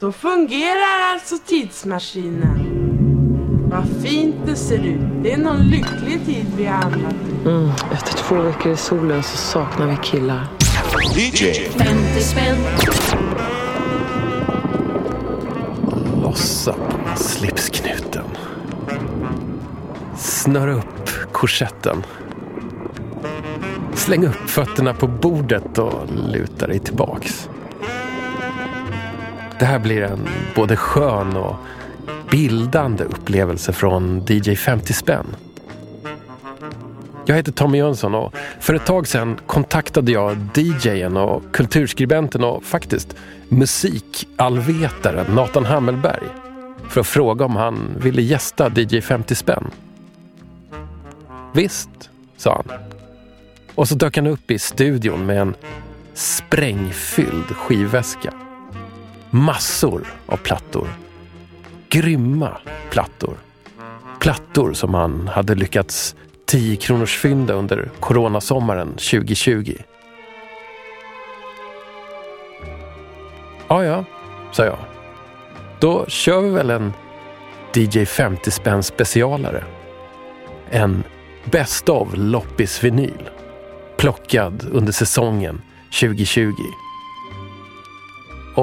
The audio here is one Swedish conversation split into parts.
Så fungerar alltså tidsmaskinen. Vad fint det ser ut. Det är någon lycklig tid vi har hamnat i. Mm, efter två veckor i solen så saknar vi killar. DJ. 50 spänn. Lossa på slipsknuten. Snöra upp korsetten. Släng upp fötterna på bordet och luta dig tillbaks. Det här blir en både skön och bildande upplevelse från DJ 50 spänn. Jag heter Tommy Jönsson och för ett tag sedan kontaktade jag DJen och kulturskribenten och faktiskt musikallvetaren Nathan Hammelberg för att fråga om han ville gästa DJ 50 spänn. Visst, sa han. Och så dök han upp i studion med en sprängfylld skivväska. Massor av plattor. Grymma plattor. Plattor som han hade lyckats 10 kronors fynda under coronasommaren 2020. Ja, ja, sa jag. Då kör vi väl en DJ 50 spänn specialare. En Best of loppis-vinyl. Plockad under säsongen 2020.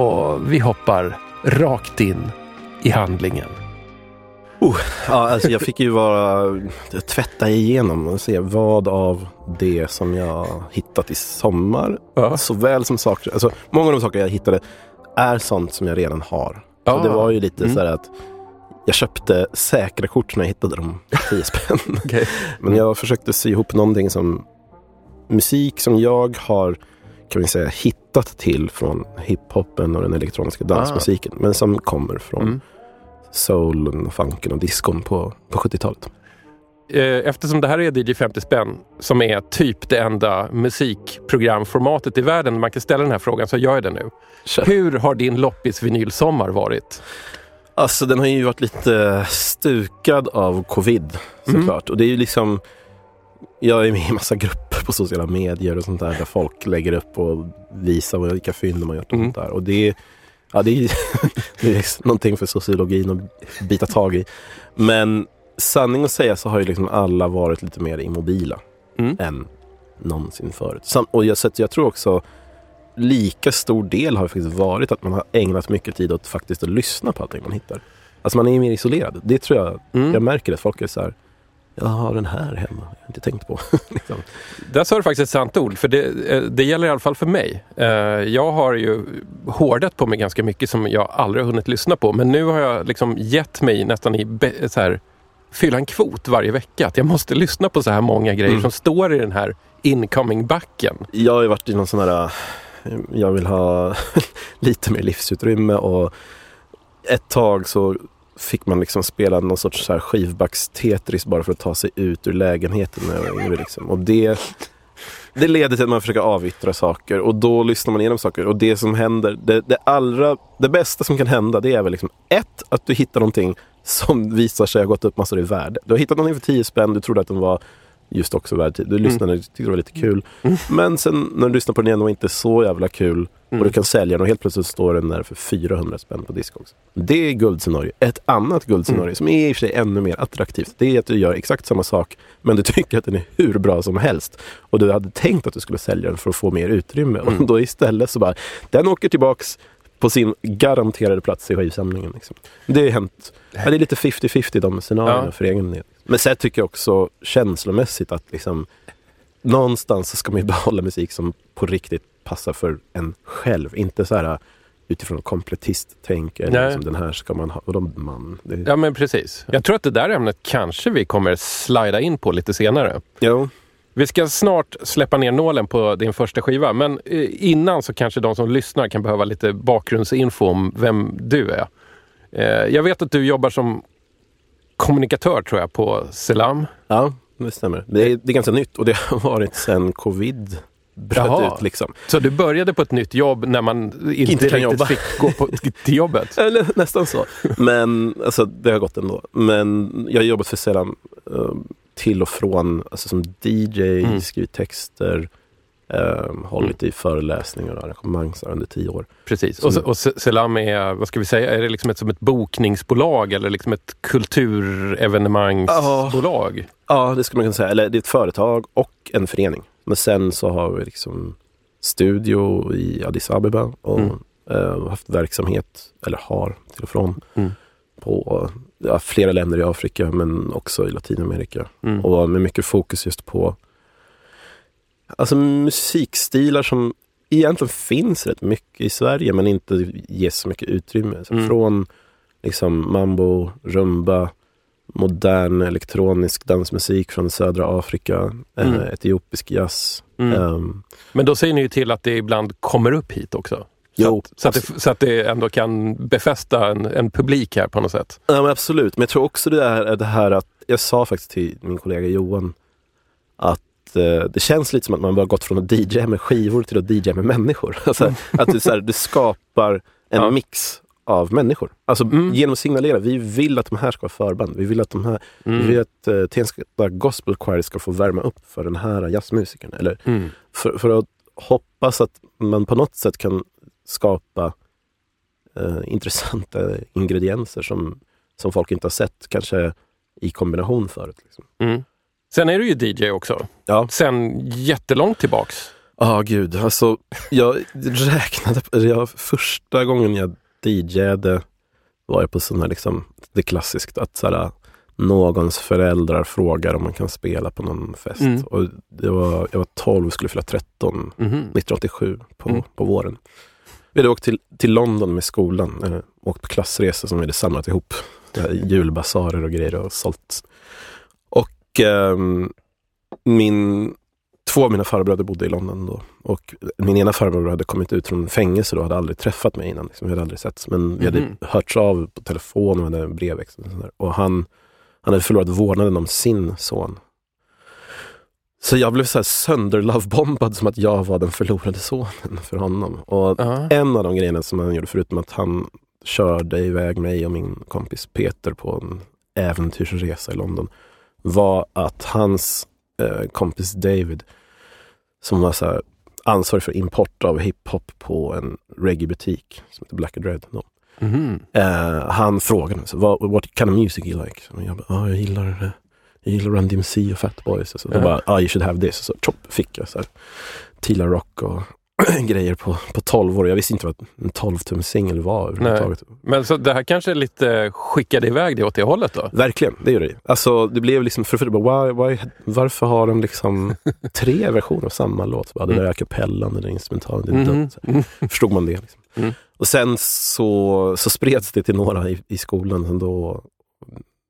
Och vi hoppar rakt in i handlingen. Oh, ja, alltså jag fick ju bara tvätta igenom och se vad av det som jag hittat i sommar, Ja. såväl som saker, alltså många av de saker jag hittade är sånt som jag redan har. Ja. Så det var ju lite Mm. så här att jag köpte säkra kort när jag hittade dem, 10 spänn. Okej. Men jag försökte sy ihop någonting som musik som jag har kan vi säga hittat till från hiphopen och den elektroniska dansmusiken. Men som kommer från Mm. soulen, funken och diskon på, på 70-talet. Eh, Eftersom det här är DJ 50 spänn som är typ det enda musikprogramformatet i världen man kan ställa den här frågan så gör jag det nu. Hur har din loppis-vinylsommar varit? Alltså den har ju varit lite stukad av covid såklart. Och det är ju liksom Jag är med i massa grupper på sociala medier och sånt där där folk lägger upp och visar vilka fynd de har gjort och Mm. sånt där. Och det är, ja, det är, det är någonting för sociologin att bita tag i. Men sanning att säga så har ju liksom alla varit lite mer immobila Mm. än någonsin förut. Sam, och jag, så jag tror också lika stor del har faktiskt varit att man har ägnat mycket tid åt faktiskt att lyssna på allting man hittar. Alltså man är mer isolerad. Det tror jag, Mm. jag märker att folk är så här, jag har den här hemma, jag har inte tänkt på. liksom. Där sa du faktiskt ett sant ord, för det, eh, det gäller i alla fall för mig. Eh, Jag har ju hårdat på mig ganska mycket som jag aldrig har hunnit lyssna på. Men nu har jag liksom gett mig nästan i så här, fylla en kvot varje vecka. Att jag måste lyssna på så här många grejer Mm. som står i den här incoming-backen. Jag har ju varit i någon sån här, eh, jag vill ha lite mer livsutrymme och ett tag så fick man liksom spela någon sorts så här skivbacks-Tetris bara för att ta sig ut ur lägenheten när jag var yngre. Liksom. Och det, det leder till att man försöker avyttra saker och då lyssnar man igenom saker. Och det som händer, det, det allra, det bästa som kan hända det är väl liksom ett, att du hittar någonting som visar sig ha gått upp massor i värde. Du har hittat någonting för 10 spänn, du trodde att den var just också värd 10. Du lyssnade, tyckte det var lite kul. Men sen när du lyssnar på den igen, var inte så jävla kul. Och du kan sälja den och helt plötsligt står den där för 400 spänn på Discogs. Det är guldscenario. Ett annat guldscenario som är i och för sig ännu mer attraktivt. Det är att du gör exakt samma sak men du tycker att den är hur bra som helst. Och du hade tänkt att du skulle sälja den för att få mer utrymme. Och då istället så bara, den åker tillbaks på sin garanterade plats i skivsamlingen. Liksom. Det har hänt. Ja, det är lite 50-50 de scenarierna Ja. för egen del. Men sen tycker jag också känslomässigt att liksom någonstans ska man ju behålla musik som på riktigt passar för en själv. Inte så här utifrån kompletist-tänk. Eller Nej. liksom, den här ska man ha. Och de man. Det, Ja men precis. Jag tror att det där ämnet kanske vi kommer slida in på lite senare. Jo. Vi ska snart släppa ner nålen på din första skiva, men eh, innan så kanske de som lyssnar kan behöva lite bakgrundsinfo om vem du är. Eh, Jag vet att du jobbar som kommunikatör tror jag på Selam. Ja, det stämmer. Det är, det är ganska nytt och det har varit sedan covid bröt Jaha. ut. Liksom. Så du började på ett nytt jobb när man inte, Inte kan riktigt jobba. fick gå på, till jobbet? Eller nästan så. Men alltså, det har gått ändå. Men jag har jobbat för Selam eh, till och från, alltså som DJ, Mm. skrivit texter, Eh, hållit i föreläsningar och arrangemang under tio år. Precis. Och, och Se- Selam är, vad ska vi säga, är det liksom ett, som ett bokningsbolag eller liksom ett kulturevenemangsbolag? Ja, det skulle man kunna säga. Eller det är ett företag och en förening. Men sen så har vi liksom studio i Addis Abeba och Mm. eh, haft verksamhet, eller har till och från, Mm. på ja, flera länder i Afrika men också i Latinamerika. Mm. Och med mycket fokus just på alltså musikstilar som egentligen finns rätt mycket i Sverige men inte ges så mycket utrymme. Så Mm. Från liksom mambo, rumba, modern elektronisk dansmusik från södra Afrika, Mm. eh, etiopisk jazz. Mm. ehm, Men då säger ni ju till att det ibland kommer upp hit också. Så, Jo, att, så, att det, så att det ändå kan befästa en, en publik här på något sätt. Ja, men absolut, men jag tror också det är det här att, jag sa faktiskt till min kollega Johan att eh, det känns lite som att man bara gått från att DJa med skivor till att DJa med människor. Alltså, att det, så här, det skapar en Ja. mix av människor. Alltså Mm. genom att signalera, vi vill att de här ska vara förband. Vi vill att de här, vi Mm. vill att uh, Tensta Gospel Choir ska få värma upp för den här jazzmusikern. Eller Mm. för, för att hoppas att man på något sätt kan skapa eh, intressanta ingredienser som, som folk inte har sett, kanske i kombination förut. Liksom. Mm. Sen är du ju DJ också. Ja. Sen jättelångt tillbaks. Ja, gud. Alltså, jag räknade, eller jag, första gången jag DJade var jag på sån här, liksom, det är klassiskt att såhär, någons föräldrar frågar om man kan spela på någon fest. Mm. Och det var, jag var 12 och skulle fylla 13 Mhm. 1987 på, Mm. på på våren. Vi hade åkt till, till London med skolan, eh, åkt på klassresa som vi hade samlat ihop. Här Julbasarer och grejer och sålt. Ehm, min, två av mina farbröder bodde i London då. Och min ena farbror hade kommit ut från fängelse då och hade aldrig träffat mig innan. Liksom. Vi hade aldrig setts. Men vi hade Mhm. hörts av på telefon och hade brevväxling. Och, och han, han hade förlorat vårdnaden om sin son. Så jag blev så här sönderlovebombad som att jag var den förlorade sonen för honom. Och Ja. en av de grejerna som han gjorde, förutom att han körde iväg mig och min kompis Peter på en äventyrsresa i London, var att hans eh, kompis David, som var så här, ansvarig för import av hiphop på en reggae-butik som heter Black and Red. Då. Mhm. Eh, han frågade mig, what, what kind of music you like? Och jag bara, ah, jag gillar eh, jag gillar Run DMC och Fat Boys. Och så. Ja. Då bara, ah, you should have this. Och så chop, fick jag så här, Tila Rock och grejer på, på 12 år. Jag visste inte vad en 12-tum singel var överhuvudtaget. Men så det här kanske är lite skickade iväg det åt det hållet då? Verkligen, det gör det. Alltså det blev liksom, för, för bara, why, why, varför har de liksom tre versioner av samma låt? Bara, det där är a cappellan, det där är instrumentalen, det är Mhm. dött. Så här. Mm. Förstod man det? Liksom. Mm. Och sen så, så spreds det till några i, i skolan, och då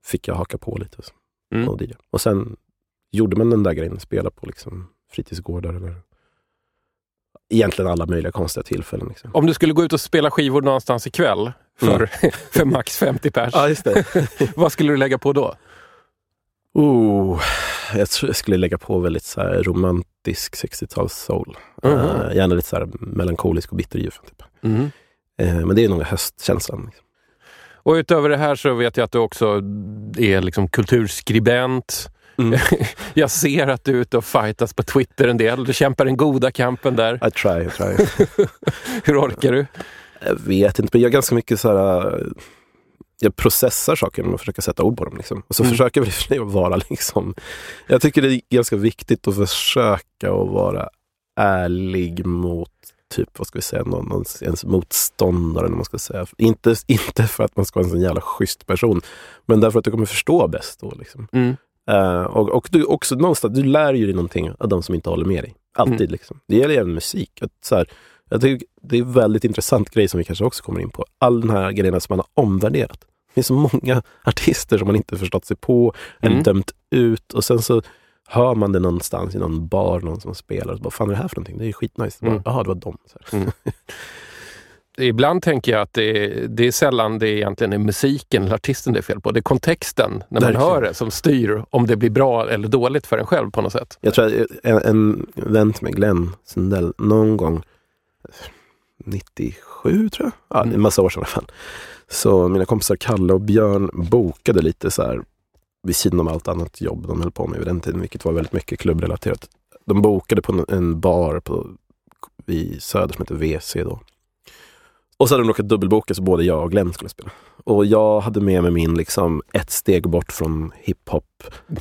fick jag haka på lite. Mm. och, DJ. och sen gjorde man den där grejen, spela på liksom, fritidsgårdar eller egentligen alla möjliga konstiga tillfällen. Liksom. Om du skulle gå ut och spela skivor någonstans ikväll för, för max 50 pers, Ja, just det. vad skulle du lägga på då? Oh, jag tror jag skulle lägga på väldigt så romantisk 60-tals soul. Mhm. Eh, gärna lite så melankolisk och bitterljuv. Typ. Mhm. Eh, men det är nog höstkänslan. Liksom. Och utöver det här så vet jag att du också är liksom kulturskribent. Mm. Jag ser att du är ute och fightas på Twitter en del. Du kämpar den goda kampen där. I try, I try. Hur orkar du? jag vet inte, men jag är ganska mycket så här... eh, Jag processar saker genom att försöka sätta ord på dem. Liksom. Och så Mm. försöker jag för att vara liksom... Jag tycker det är ganska viktigt att försöka att vara ärlig mot typ, vad ska vi säga, någon, ens motståndare. Man ska säga. Inte, inte för att man ska vara en sån jävla schysst person, men därför att du kommer förstå bäst då. Liksom. Mm. Eh, och, och du också någonstans, du lär ju dig någonting av de som inte håller med dig. Alltid Mm. liksom. Det gäller även musik. Att, så här, jag tycker det är en väldigt intressant grej som vi kanske också kommer in på. All den här grejerna som man har omvärderat. Det finns så många artister som man inte förstått sig på, eller Mm. dömt ut och sen så hör man det någonstans i någon bar, någon som spelar. Och så bara, fan är det här för någonting? Det är ju skitnice. Mm. Mm. Jaha, det var dem. Så. Mm. Ibland tänker jag att det är, det är sällan det egentligen är musiken eller artisten det är fel på. Det är kontexten när man Verkligen. hör det som styr om det blir bra eller dåligt för en själv på något sätt. Jag tror att en, en vän till mig, Glenn Sundell, någon gång 97 tror jag, ja, Mm. en massa år sedan i alla fall. Så mina kompisar Kalle och Björn bokade lite så här vid sidan om allt annat jobb de höll på med vid den tiden, vilket var väldigt mycket klubbrelaterat. De bokade på en, en bar på, i Söder som heter WC då. Och så hade de råkat dubbelboka så både jag och Glenn skulle spela. Och jag hade med mig min liksom ett steg bort från hiphop,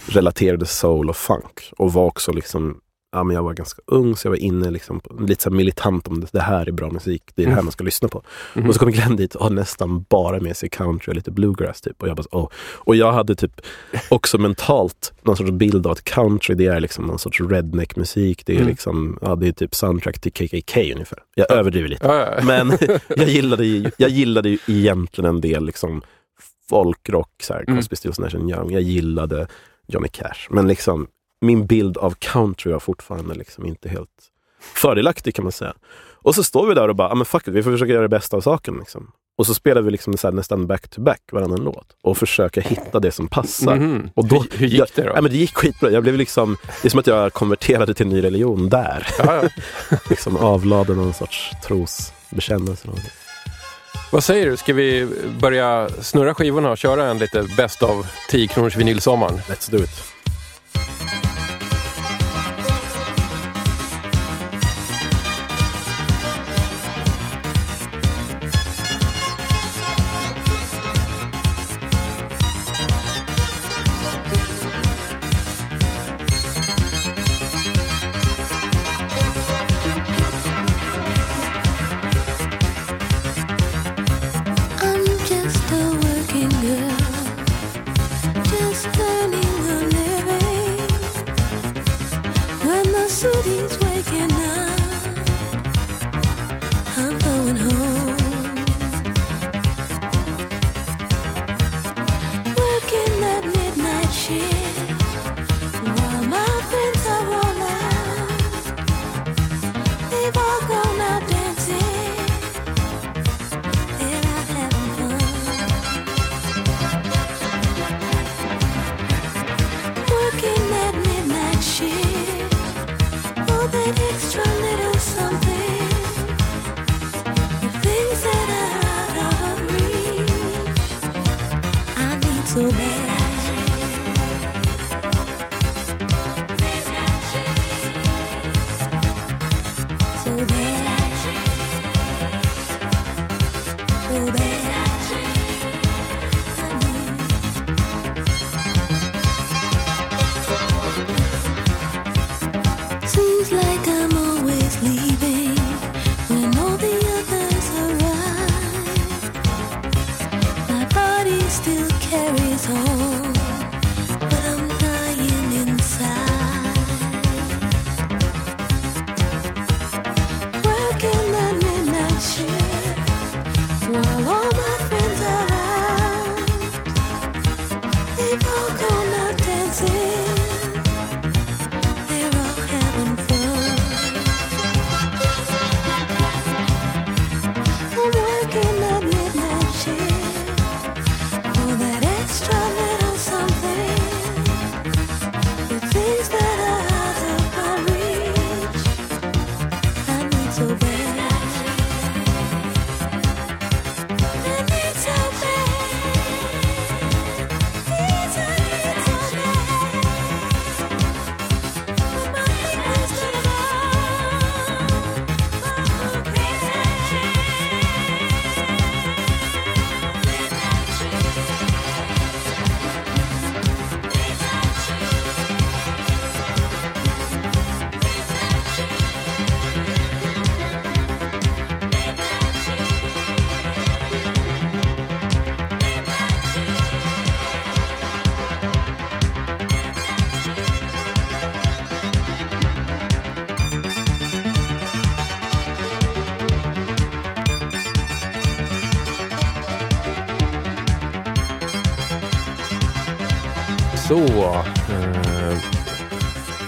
relaterade soul och funk. Och var också liksom, ja men jag var ganska ung så jag var inne liksom, lite så militant om det, det här är bra musik, det är det här man ska lyssna på. Mhm. Och så kom Glenn dit och har nästan bara med sig country och lite bluegrass typ. Och jag bara, åh. Och jag hade typ också mentalt någon sorts bild av att country det är liksom någon sorts redneck musik. Det är Mm. liksom, ja det är typ soundtrack till KKK ungefär. Jag överdriver lite. Ja, ja. Men jag gillade ju, jag gillade ju egentligen en del liksom folkrock, så här, Mm. Stills, Nash Young. Jag gillade Johnny Cash. Men liksom min bild av country var fortfarande liksom inte helt fördelaktig kan man säga. Och så står vi där och bara, ah, men fuck it, vi får försöka göra det bästa av saken. Liksom. Och så spelar vi liksom så nästan back-to-back varannan låt och försöker hitta det som passar. Mhm. Och då, hur, hur gick det då? Ja, men det gick skitbra. Jag blev liksom, det är som att jag konverterade till en ny religion där. Ja, ja. liksom avlade någon sorts trosbekännelse. Vad säger du, ska vi börja snurra skivorna och köra en lite bäst av 10 kronors vinylsommaren? Let's do it.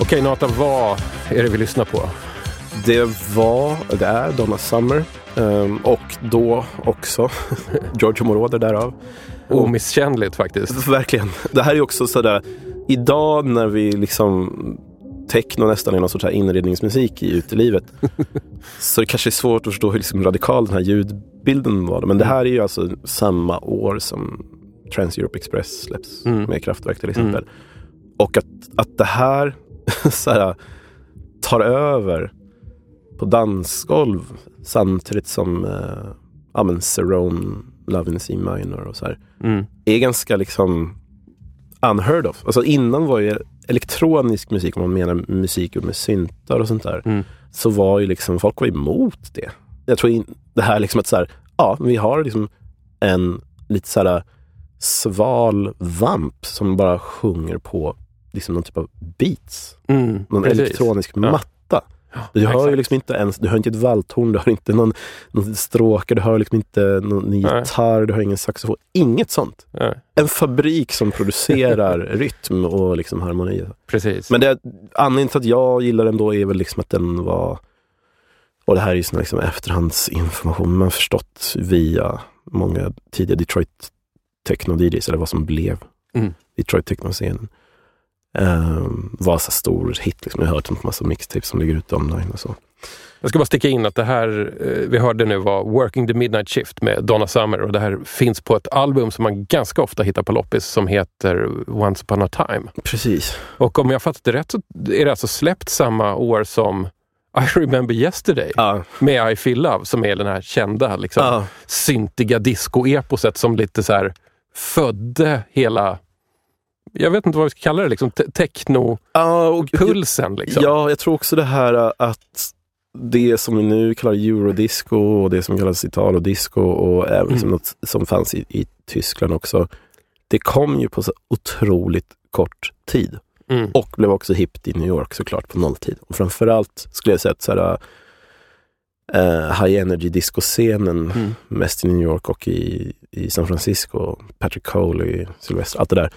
Okej Nathan, vad är det vi lyssnar på? Det var, det är Donna Summer. ehm, och då också Giorgio Moroder därav. Omisskännligt faktiskt. Verkligen. Det här är också sådär, idag när vi liksom techno nästan är någon sorts här inredningsmusik i utelivet. så det kanske är svårt att förstå hur liksom radikal den här ljudbilden var. Men det här är ju alltså samma år som Trans-Europe Express släpps Mm. med Kraftwerk till exempel. Och att, att det här, så här tar över på dansgolv samtidigt som eh, ja, men Cerrone, Love in C minor och så här Mm. är ganska liksom unheard of. Alltså innan var ju elektronisk musik, om man menar musik med syntar och sånt där, Mm. så var ju liksom folk var emot det. Jag tror in, det här liksom att så här, ja, vi har liksom en lite så här sval vamp som bara sjunger på liksom någon typ av beats. Mm. Någon Precis. elektronisk Ja. matta. Du hör ju exakt. liksom inte ens, du hör inte ett valthorn, du hör inte någon, någon stråke, du hör liksom inte någon Nej. gitarr, du hör ingen saxofon. Inget sånt. Ja, En fabrik som producerar rytm och liksom harmoni. precis. Men det, anledningen till att jag gillar den då är väl liksom att den var, och det här är ju sån liksom efterhandsinformation man förstått via många tidiga Detroit techno-DJs, eller vad som blev Mm. Detroit techno-scenen. Um, var så stor hit, liksom. jag har hört en massa mixtapes som ligger ute online och så. Jag ska bara sticka in att det här eh, vi hörde nu var Working the Midnight Shift med Donna Summer och det här finns på ett album som man ganska ofta hittar på loppis som heter Once upon a time. Precis. Och om jag fattat det rätt så är det alltså släppt samma år som I remember yesterday Ja, med I feel love som är den här kända liksom, ja, syntiga disco-eposet som lite så här födde hela, jag vet inte vad vi ska kalla det, liksom, te- techno-pulsen. och, Liksom. Ja, jag tror också det här att det som vi nu kallar eurodisco och det som kallas italo-disco och även liksom Mm. något som fanns i, i Tyskland också. Det kom ju på så otroligt kort tid Mm. och blev också hippt i New York såklart på nolltid. Och framförallt skulle jag säga att så här, äh, high energy disco-scenen Mm. mest i New York och i, i San Francisco, Patrick Coley, Sylvester, allt det där.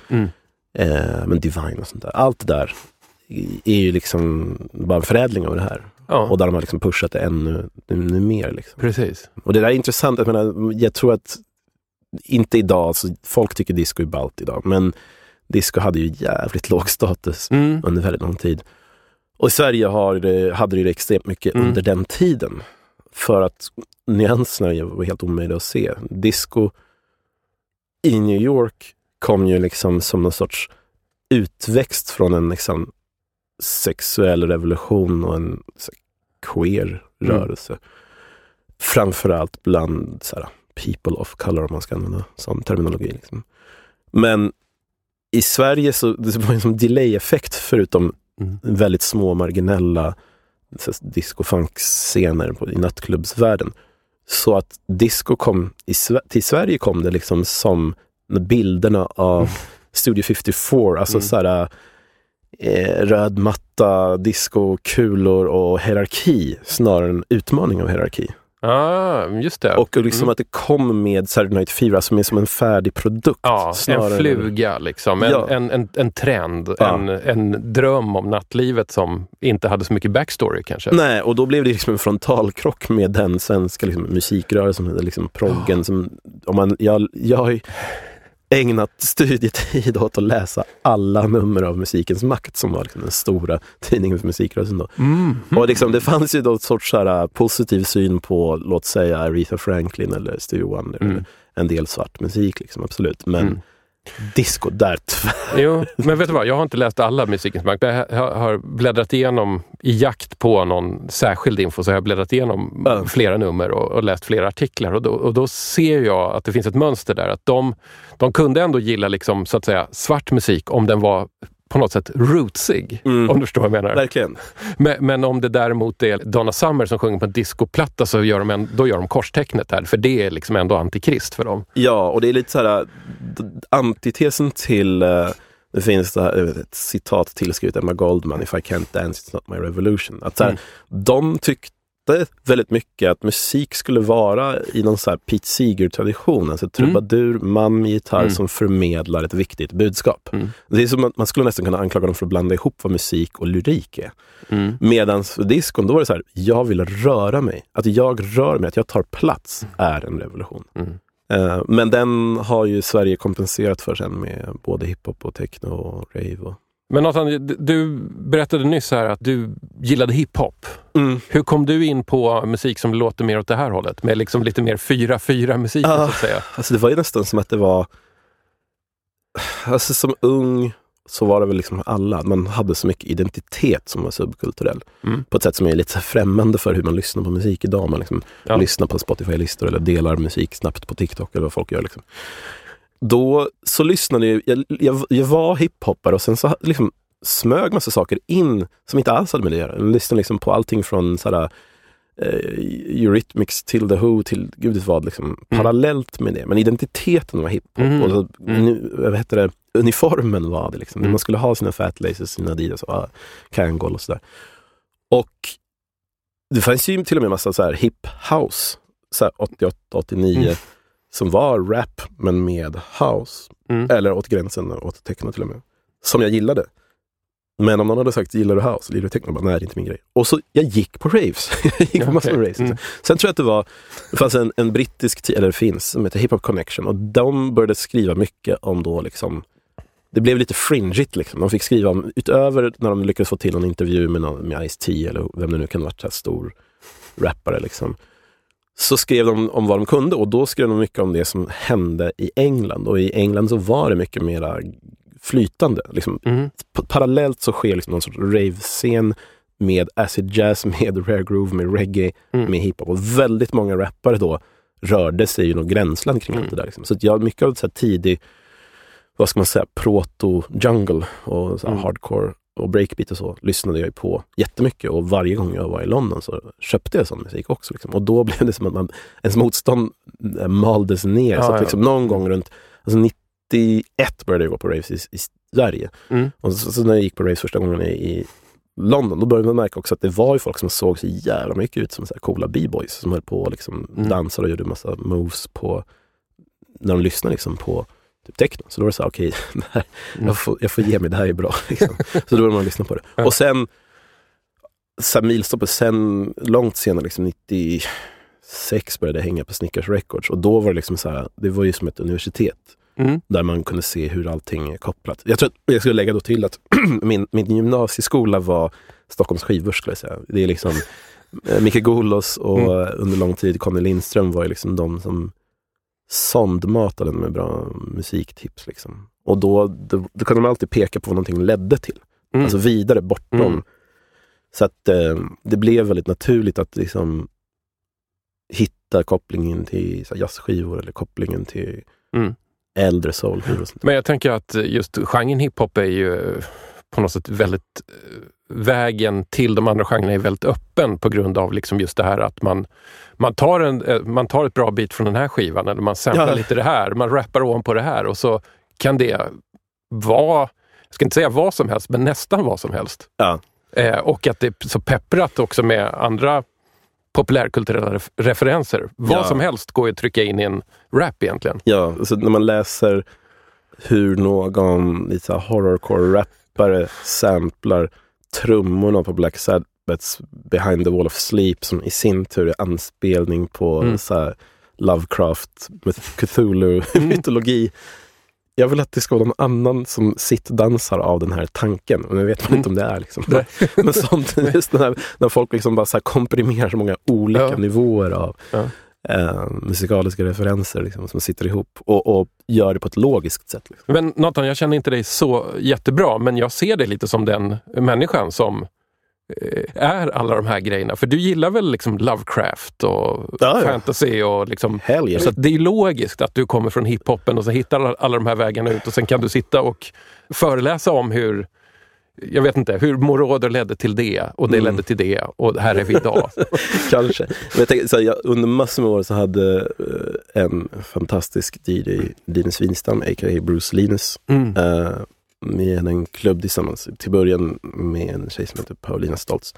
Eh, men Divine och sånt där. Allt det där är ju liksom bara en förädling av det här. Ja, Och där de har liksom pushat det ännu, ännu mer. Liksom. precis. Och det där är intressant. Jag, menar, jag tror att, inte idag, alltså, folk tycker disco är ballt idag, men disco hade ju jävligt låg status Mm. under väldigt lång tid. Och i Sverige har det, hade det ju extremt mycket Mm. under den tiden. För att nyanserna var helt omöjliga att se. Disco i New York kom ju liksom som någon sorts utväxt från en liksom sexuell revolution och en queer Mm. rörelse. Framförallt bland så här, people of color, om man ska använda sån terminologi. Liksom. Men i Sverige så det var en som delay-effekt förutom Mm. väldigt små marginella disco-funk-scener i nattklubbsvärlden. Så att disco kom, i, till Sverige kom det liksom som bilderna av Studio 54, alltså Mm. så här, eh, röd matta, disco, kulor och hierarki snarare än utmaning av hierarki. Ah, just det. Och liksom Mm. att det kom med Saturday Night Fever som är som en färdig produkt. Ja, en fluga liksom. En, Ja. en, en, en trend, Ja. en, en dröm om nattlivet som inte hade så mycket backstory kanske. Nej, och då blev det liksom en frontalkrock med den svenska liksom, musikrörelsen, liksom proggen. Som, om man, jag, jag ägnat studietid åt att läsa alla nummer av Musikens makt som var liksom den stora tidningen för musikrörelsen då. Mm. Och liksom, det fanns ju då ett sorts här, positiv syn på, låt säga Aretha Franklin eller Stevie Wonder. Mm. Eller en del svart musik, liksom, absolut. Men Mm. Disco, där. Jo, men vet du vad? Jag har inte läst alla Musikens makt. Jag har- bläddrat igenom, i jakt på någon särskild info, så har jag bläddrat igenom Ja. flera nummer och, och läst flera artiklar. Och då, och då ser jag att det finns ett mönster där. Att de, de kunde ändå gilla liksom, så att säga, svart musik om den var på något sätt rootsig. Mm. Om du förstår vad jag menar. Verkligen. Men, men om det däremot är Donna Summer som sjunger på en discoplatta så gör de, en, då gör de korstecknet där. För det är liksom ändå antikrist för dem. Ja, och det är lite så här antitesen till eh, det finns det här, vet, ett citat tillskrivet Emma Goldman, If I can't dance it's not my revolution. Att så här, Mm. De tyckte väldigt mycket att musik skulle vara i någon så här Pete Seeger-tradition. Alltså trubadur, man med gitarr Mm. som förmedlar ett viktigt budskap. Mm. Det är som att man skulle nästan kunna anklaga dem för att blanda ihop vad musik och lyrik är. Mm. Medan diskon, då var det så här, jag vill röra mig. Att jag rör mig, att jag tar plats, är en revolution. Mm. Eh, Men den har ju Sverige kompenserat för sen med både hiphop och techno och rave. Och... Men Nathan, du- berättade nyss här att du gillade hiphop. Hur kom du in på musik som låter mer åt det här hållet? Med liksom lite mer 4-4 musik Ah. så att säga. Alltså det var ju nästan som att det var... Alltså som ung så var det väl liksom alla, man hade så mycket identitet som var subkulturell. Mm. På ett sätt som är lite främmande för hur man lyssnar på musik idag. Man liksom Ja. lyssnar på Spotify-listor eller delar musik snabbt på TikTok eller vad folk gör. Liksom. Då så lyssnade jag, jag, jag, jag var hiphoppare och sen så liksom smög massa saker in som inte alls hade med det att göra. Jag lyssnade liksom på allting från sådär, eh, Eurythmics till The Who till gud vet vad, liksom, parallellt med det. Men identiteten var hiphop. Mm. Och så, Mm. nu, vad heter det, uniformen var det. Liksom. Mm. Man skulle ha sina Fat Laces, sina Adidas och ah, Kangol och sådär. Och det fanns ju till och med massa så här hip house, så här 88, 89, Mm. Som var rap men med house. Mm. Eller åt gränsen åt techno till och med. Som jag gillade. Men om någon hade sagt gillar du house, gillar du techno? Bara, Nej, det är inte min grej. Och så jag gick på raves. jag gick på massor med raves. Mm. Sen tror jag att det var, det fanns en, en brittisk, ti- eller det finns, som heter Hip Hop Connection. Och de började skriva mycket om då liksom, det blev lite fringeigt liksom. De fick skriva om, utöver när de lyckades få till en intervju med, någon, med Ice-T eller vem det nu kan ha varit, stor rappare liksom. Så skrev de om vad de kunde och då skrev de mycket om det som hände i England. Och i England så var det mycket mera flytande. Liksom, Mm. parallellt så sker liksom någon sorts rave-scen med acid jazz, med rare groove, med reggae, Mm. med hiphop. Och väldigt många rappare då rörde sig i något gränsland kring Mm. allt det där. Liksom. Så jag, mycket av så här tidig, vad ska man säga, proto-jungle och så här Mm. hardcore och breakbeat och så lyssnade jag ju på jättemycket och varje gång jag var i London så köpte jag sån musik också. Liksom. Och då blev det som att man, ens motstånd eh, maldes ner. Ja, så att ja. liksom någon gång runt alltså 91 började jag gå på raves i, i Sverige. Mm. Och så, så när jag gick på race första gången i, i London, då började man märka också att det var ju folk som såg så jävla mycket ut som så här coola b-boys som höll på och liksom Mm. dansade och gjorde massa moves på när de lyssnade liksom på typ techno. Så då var det så här, okej, här- Mm. jag, får, jag får ge mig, det här är bra. Liksom. Så då började man lyssna på det. Ja. Och sen, så här milstoppet sen, långt senare, liksom 96 började jag hänga på Snickers Records och då var det liksom så här, det var ju som ett universitet Mm. där man kunde se hur allting är kopplat. Jag tror att jag skulle lägga då till att min, min gymnasieskola var Stockholms skivbörs skulle jag säga. Det är liksom eh, Micke Golos och Mm. under lång tid Conny Lindström var ju liksom de som sondmatade med bra musiktips. Liksom. Och då, då, då kunde man alltid peka på vad någonting ledde till. Mm. Alltså vidare bortom. Mm. Så att eh, det blev väldigt naturligt att liksom hitta kopplingen till så här, jazzskivor eller kopplingen till Mm. äldre soulskivor. Men jag tänker att just genren hiphop är ju på något sätt väldigt... eh, Vägen till de andra genrerna är väldigt öppen på grund av liksom just det här att man, man, tar en, eh, man tar ett bra bit från den här skivan eller man samplar Ja. lite det här, man rappar ovanpå det här och så kan det vara, jag ska inte säga vad som helst, men nästan vad som helst. Ja. Eh, och att det är så pepprat också med andra populärkulturella ref- referenser. Vad Ja. som helst går ju att trycka in i en rap egentligen. Ja, alltså när man läser hur någon lite så horrorcore-rappare samplar trummorna på Black Sabbaths Behind the Wall of Sleep som i sin tur är anspelning på Mm. så här Lovecraft, Cthulhu-mytologi. Jag vill att det ska vara någon annan som sittdansar av den här tanken. Och nu vet man Mm. inte om det är. Liksom. Nej. Men sånt, just när, när folk liksom bara så komprimerar så många olika Ja. nivåer av Ja. eh, musikaliska referenser liksom, som sitter ihop och, och gör det på ett logiskt sätt. Liksom. Men Nathan, jag känner inte dig så jättebra, men jag ser dig lite som den människan som är alla de här grejerna. För du gillar väl liksom Lovecraft och Ja, fantasy och liksom... Yeah. Så det är logiskt att du kommer från hiphopen och så hittar alla, alla de här vägarna ut och sen kan du sitta och föreläsa om hur jag vet inte, hur Moroder ledde till det och det Mm. ledde till det och här är vi idag. Kanske. Men jag tänker, så här, jag, under massor med år så hade eh, en fantastisk DJ, Linus Winstam, a.k.a. Bruce Linus, Mm. eh, med en klubb tillsammans. Till början med en tjej som heter Paulina Stoltz.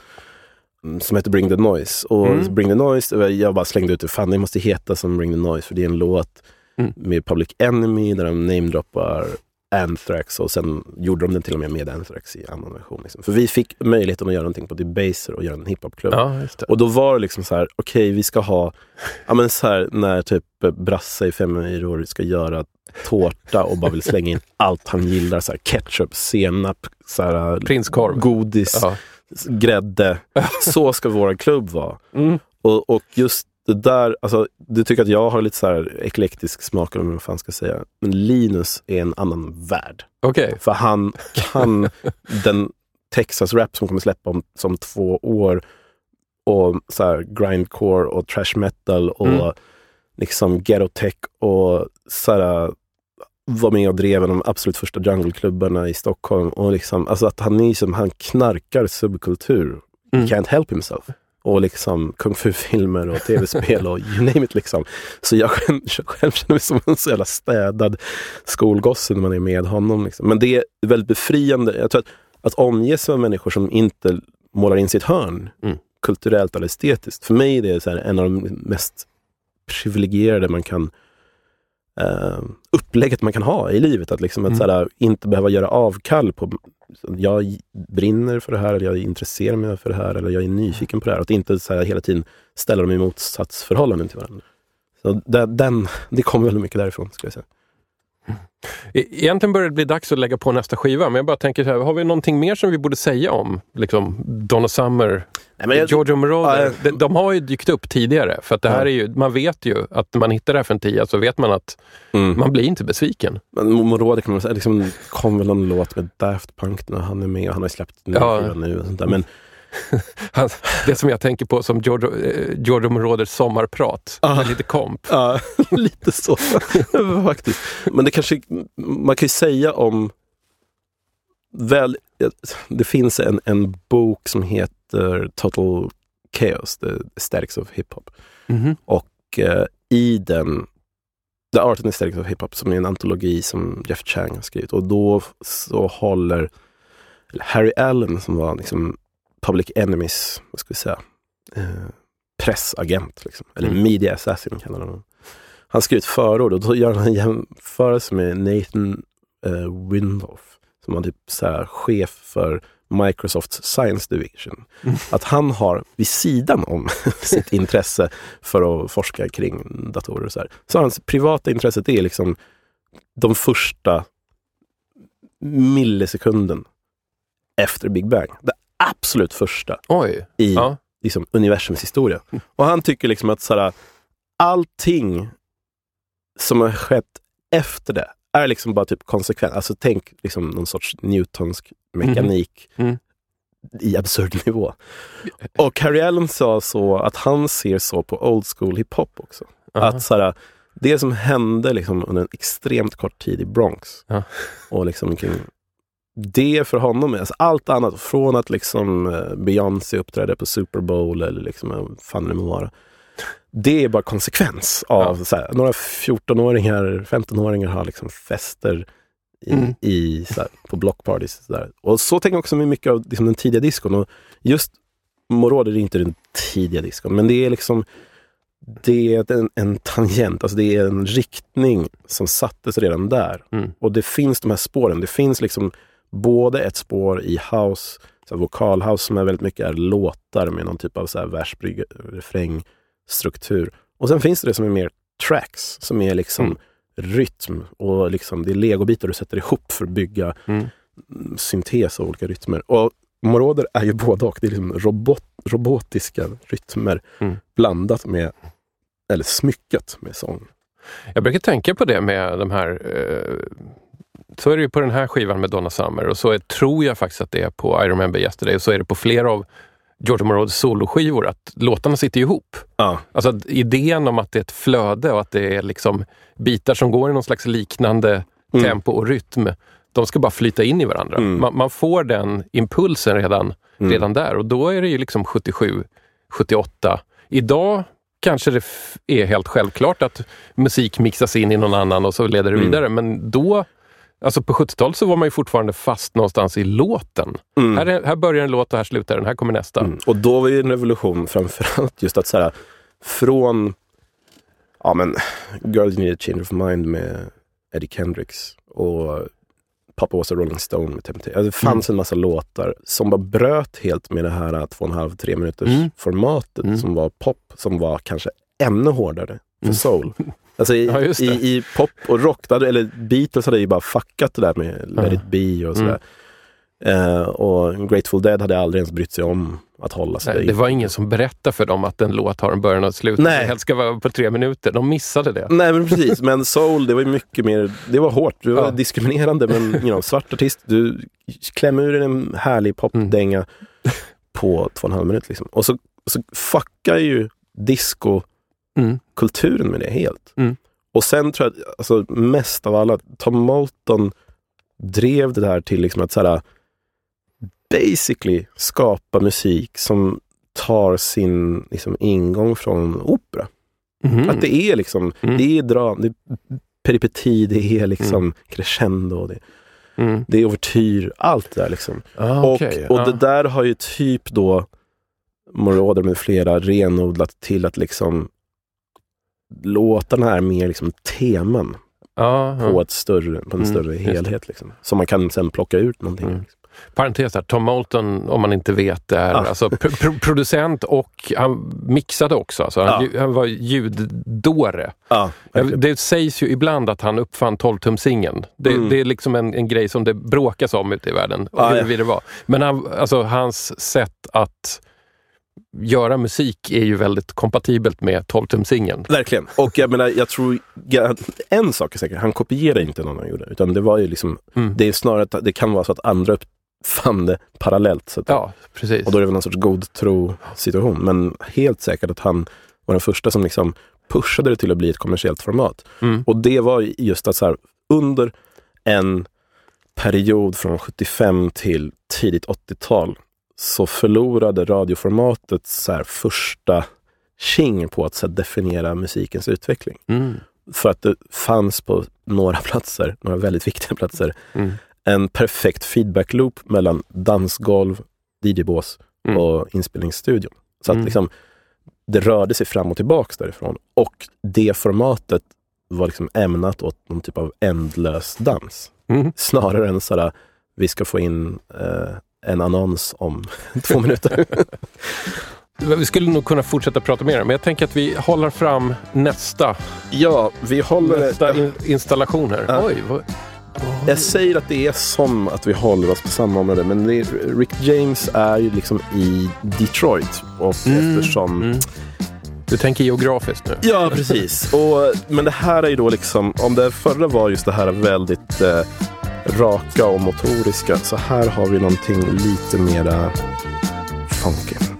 mm, Som heter Bring the Noise. Och Mm. Bring the Noise, jag bara slängde ut det. Fan, det måste heta som Bring the Noise. För det är en låt Mm. med Public Enemy där de namedroppar Anthrax och sen gjorde de den till och med med Anthrax i annan version. Liksom. För vi fick möjligheten att göra någonting på Debaser och göra en hiphopklubb. Ja. Och då var det liksom så här, okej vi ska ha, ja men så här när typ Brasse i fem år ska göra tårta och bara vill slänga in allt han gillar, så här ketchup, senap, så här, Prinskorv. godis, Ja. grädde. Så ska vår klubb vara. Mm. Och, och just det där, alltså, du tycker att jag har lite så här eklektisk smak, eller vad man fan ska säga. Men Linus är en annan värld. Okej. För han kan den Texas-rap som kommer släppa om som två år och så här grindcore och trash metal och Mm. liksom ghetto tech och så här, var med och drev de absolut första jungleklubbarna i Stockholm. Och liksom, alltså att han, är som, han knarkar subkultur. Mm. Can't help himself. Och liksom kung fu-filmer och tv-spel och you name it liksom. Så jag själv, själv känner mig som en så jävla städad skolgosse när man är med honom. Liksom. Men det är väldigt befriande. Jag tror att, att omges av människor som inte målar in sitt hörn, Mm. kulturellt eller estetiskt. För mig är det så här en av de mest privilegierade man kan eh, upplägget man kan ha i livet. Att, liksom, att Mm. så här, inte behöva göra avkall på jag brinner för det här, eller jag intresserar mig för det här, eller jag är nyfiken på det här. Att inte så här, hela tiden ställa dem i motsatsförhållanden till varandra. Så det, den, det kommer väldigt mycket därifrån, skulle jag säga. E- Egentligen börjar det bli dags att lägga på nästa skiva, men jag bara tänker så här, har vi någonting mer som vi borde säga om liksom, Donna Summer, Nej, jag, Giorgio Moroder? Ja, de, de har ju dykt upp tidigare, för att det här är ju, man vet ju att när man hittar det här för en tia så vet man att mm. man blir inte besviken. Men Moroder kan man säga, liksom, kom väl någon låt med Daft Punk när han är med och han har släppt en ny Ja. nu och sånt där. Men Han, det som jag tänker på som Giorgio, eh, Giorgio Moroders sommarprat, Ah. lite komp. Ja, lite så faktiskt. Men det kanske, man kan ju säga om, väl, det finns en, en bok som heter Total Chaos, The Aesthetics of Hip Hop. Mhm. Och eh, i den, The Art and Aesthetics of Hip Hop, som är en antologi som Jeff Chang har skrivit. Och då så håller Harry Allen, som var liksom Public Enemies, vad ska vi säga, eh, pressagent, liksom. eller Mm. media assassin kallar de honom. Han skriver ett förord och då gör han en jämförelse med Nathan eh, Windorf, som var typ så här, chef för Microsofts Science Division. Mm. Att han har vid sidan om sitt intresse för att forska kring datorer och så här. Så hans privata intresse är liksom de första millisekunden efter Big Bang. Det absolut första Oj, i ja. liksom, universums historia. Och han tycker liksom att så här, allting som har skett efter det är liksom bara typ konsekvent. Alltså tänk liksom någon sorts Newtonsk mekanik Mm. i absurd nivå. Och Harry Allen sa så att han ser så på old school hiphop också. Aha. Att så här, det som hände liksom under en extremt kort tid i Bronx Ja. och liksom kring det för honom, är- alltså allt annat från att liksom eh, Beyoncé uppträdde på Super Bowl eller liksom, eh, vad fan det må vara. Det är bara konsekvens av så här, några 14-åringar, 15-åringar har liksom fester i, Mm. i, så här, på blockpartys. Så där. Och så tänker jag också med mycket av liksom, den tidiga diskon. Och just Moroder är inte den tidiga diskon, men det är liksom det är en, en tangent, alltså det är en riktning som sattes redan där. Mm. Och det finns de här spåren. Det finns liksom både ett spår i house, så vokalhouse som är väldigt mycket är låtar med någon typ av så här versbrygga, refräng, struktur. Och sen finns det det som är mer tracks, som är liksom Mm. rytm och liksom det är legobitar du sätter ihop för att bygga Mm. mm, syntes av olika rytmer. Och Moroder är ju både och. Det är liksom robot, robotiska rytmer Mm. blandat med, eller smyckat med sång. Jag brukar tänka på det med de här eh, så är det ju på den här skivan med Donna Summer och så är, tror jag faktiskt att det är på I Remember Yesterday och så är det på flera av George Moroders soloskivor att låtarna sitter ihop. Ja. Alltså idén om att det är ett flöde och att det är liksom bitar som går i någon slags liknande Mm. tempo och rytm. De ska bara flyta in i varandra. Mm. Man, man får den impulsen redan, Mm. redan där och då är det ju liksom 77, 78. Idag kanske det är helt självklart att musik mixas in i någon annan och så leder det Mm. vidare. Men då, alltså på 70-talet så var man ju fortfarande fast någonstans i låten. Mm. Här, är, här börjar en låt och här slutar den, här kommer nästa. Mm. Och då var ju en revolution framförallt just att så här, från ja, men, Girl You Need a Change of Mind med Eddie Kendricks och Papa Was a Rolling Stone med Temptation. Alltså, det fanns en massa låtar som bara bröt helt med det här äh, två och en halv, tre minuters Mm. formatet Mm. som var pop, som var kanske ännu hårdare för Mm. soul. Alltså i, Ja, det. i, i pop och rock, hade- eller Beatles hade ju bara fuckat det där med Let it be och Mm. sådär. Eh, och Grateful Dead hade aldrig ens brytt sig om att hålla sig. Nej, det var ingen som berättade för dem att en låt har en början och ett slut. Nej. Nej. Helst ska vara på tre minuter. De missade det. Nej men precis, men soul det var ju mycket mer, det var hårt, det var Ja. diskriminerande men you know, svart artist, du klämmer ur en härlig popdänga på två och en halv minut liksom. Och så, så fuckar ju disco-kulturen Mm. med det helt. Mm. Och sen tror jag, att, alltså mest av alla, Tom Moulton drev det där till liksom att så här, basically skapa musik som tar sin liksom, ingång från opera. Mhm. Att det är liksom, Mm. det är dram, det är peripeti, det är liksom crescendo, det, Mm. det är overtyr, allt det där liksom. Ah, Och, okej. och Ja. det där har ju typ då Moroder med flera renodlat till att liksom låtarna är mer liksom teman Ja, på, ja. ett större, på en Mm, större det. helhet. Liksom. Så man kan sen plocka ut någonting. Mm. Liksom. Parentes där, Tom Moulton, om man inte vet, är Ah. alltså pro- pro- producent och han mixade också. Alltså han, Ja. ju- han var ljuddåre. Ja, verkligen. Det sägs ju ibland att han uppfann 12-tumsingen. Det, Mm. det är liksom en, en grej som det bråkas om ute i världen. Ah, ja. huruvida det var. Men han, alltså, hans sätt att göra musik är ju väldigt kompatibelt med 12-tumsingen. Verkligen. Och jag menar, jag tror, ja, en sak är säker, han kopierade inte någon han gjorde. Utan det var ju liksom, Mm. det är snarare att det kan vara så att andra uppfann det parallellt. Så att, Ja, precis. Och då är det väl någon sorts god tro situation. Men helt säkert att han var den första som liksom pushade det till att bli ett kommersiellt format. Mm. Och det var just att så här, under en period från 75 till tidigt 80-tal så förlorade radioformatet så här, första king på att så här, definiera musikens utveckling. Mm. För att det fanns på några platser, några väldigt viktiga platser, Mm. en perfekt feedback loop mellan dansgolv, DJ-bås Mm. och inspelningsstudion. Så att Mm. liksom, det rörde sig fram och tillbaks därifrån. Och det formatet var liksom ämnat åt någon typ av ändlös dans. Mm. Snarare än sådär, vi ska få in eh, en annons om två minuter. Vi skulle nog kunna fortsätta prata mer, men jag tänker att vi håller fram nästa, ja, vi håller nästa in, installation här. Ja. Oj, vad, Jag säger att det är som att vi håller oss på samma område, men är, Rick James är ju liksom i Detroit. Och Mm, eftersom... mm. Du tänker geografiskt nu? Ja, precis. Och, men det här är ju då liksom, om det förra var just det här väldigt eh, raka och motoriska, så här har vi någonting lite mera funky.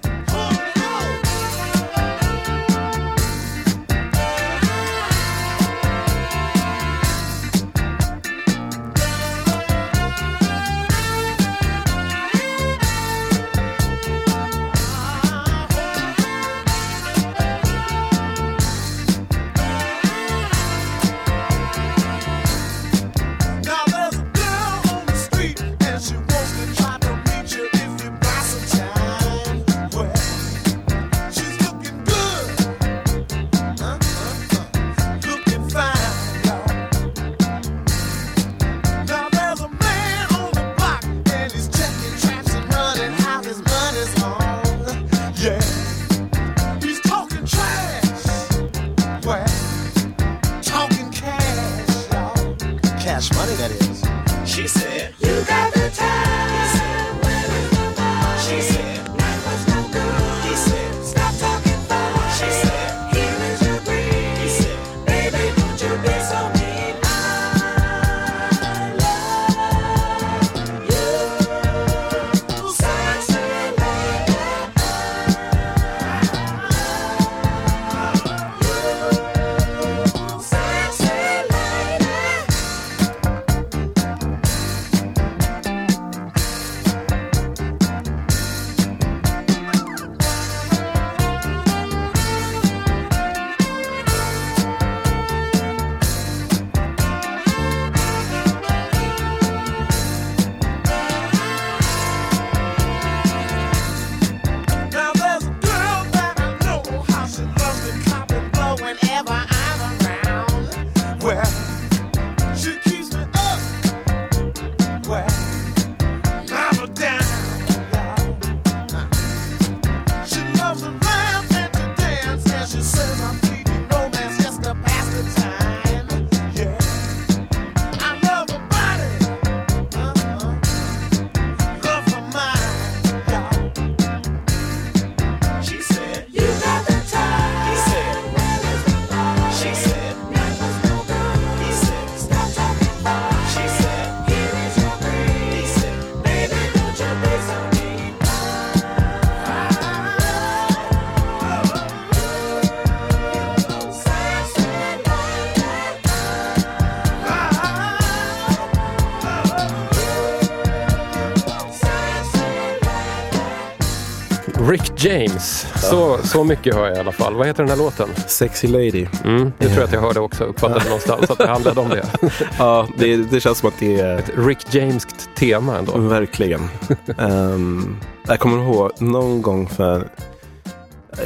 James. Så, så mycket hör jag i alla fall. Vad heter den här låten? Sexy Lady. Mm, det tror jag att jag hörde också. Uppfattade någonstans att det handlade om det. Ja, det, det känns som att det är Rick Jameskt tema ändå. verkligen. Ehm, jag kommer ihåg någon gång för,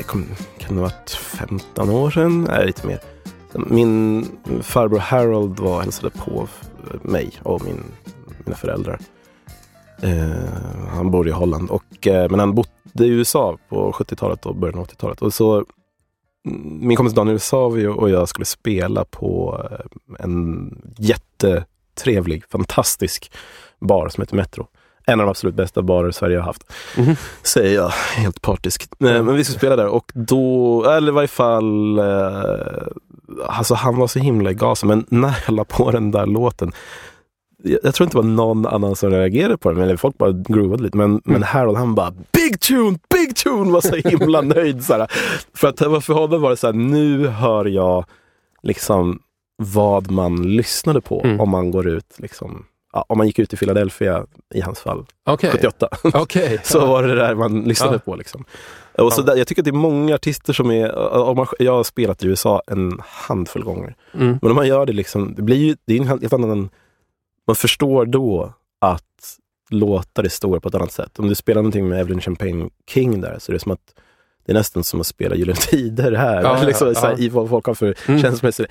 kom, kan det ha varit 15 år sedan? Nej, lite mer. Min farbror Harold var och hälsade på mig och min, mina föräldrar. Eh, han bor i Holland, och, eh, men han bodde i USA på 70-talet och början av 80-talet. Och så, mm, min kompis Daniel Savio och jag skulle spela på eh, en jättetrevlig, fantastisk bar som heter Metro. En av de absolut bästa barer Sverige har haft. Mhm. Säger jag, helt partisk. Nej, men vi skulle spela där och då, eller i varje fall, eh, alltså han var så himla i gasen. Men när jag la på den där låten, jag, tror inte det var någon annan som reagerade på den, eller folk bara groovade lite. Men, men Harold han bara Big tune, big tune! Var så himla nöjd. Så här. För att för honom var det så här, nu hör jag liksom vad man lyssnade på Mm. om man går ut liksom, ja, om man gick ut i Philadelphia i hans fall, Okej. 78. Okej. Så var det där man lyssnade Ja. på. Liksom. Och så där, jag tycker att det är många artister som är, om man, jag har spelat i USA en handfull gånger. Mm. Men om man gör det liksom, det blir ju, det är en helt annan, man förstår då att låtar är stora på ett annat sätt. Om du spelar någonting med Evelyn Champagne King där, så är det som att det är nästan som att spela Gyllene Tider här. Ja, ja, liksom, så här, ja. I vad folk har för Mm. känslomässigt,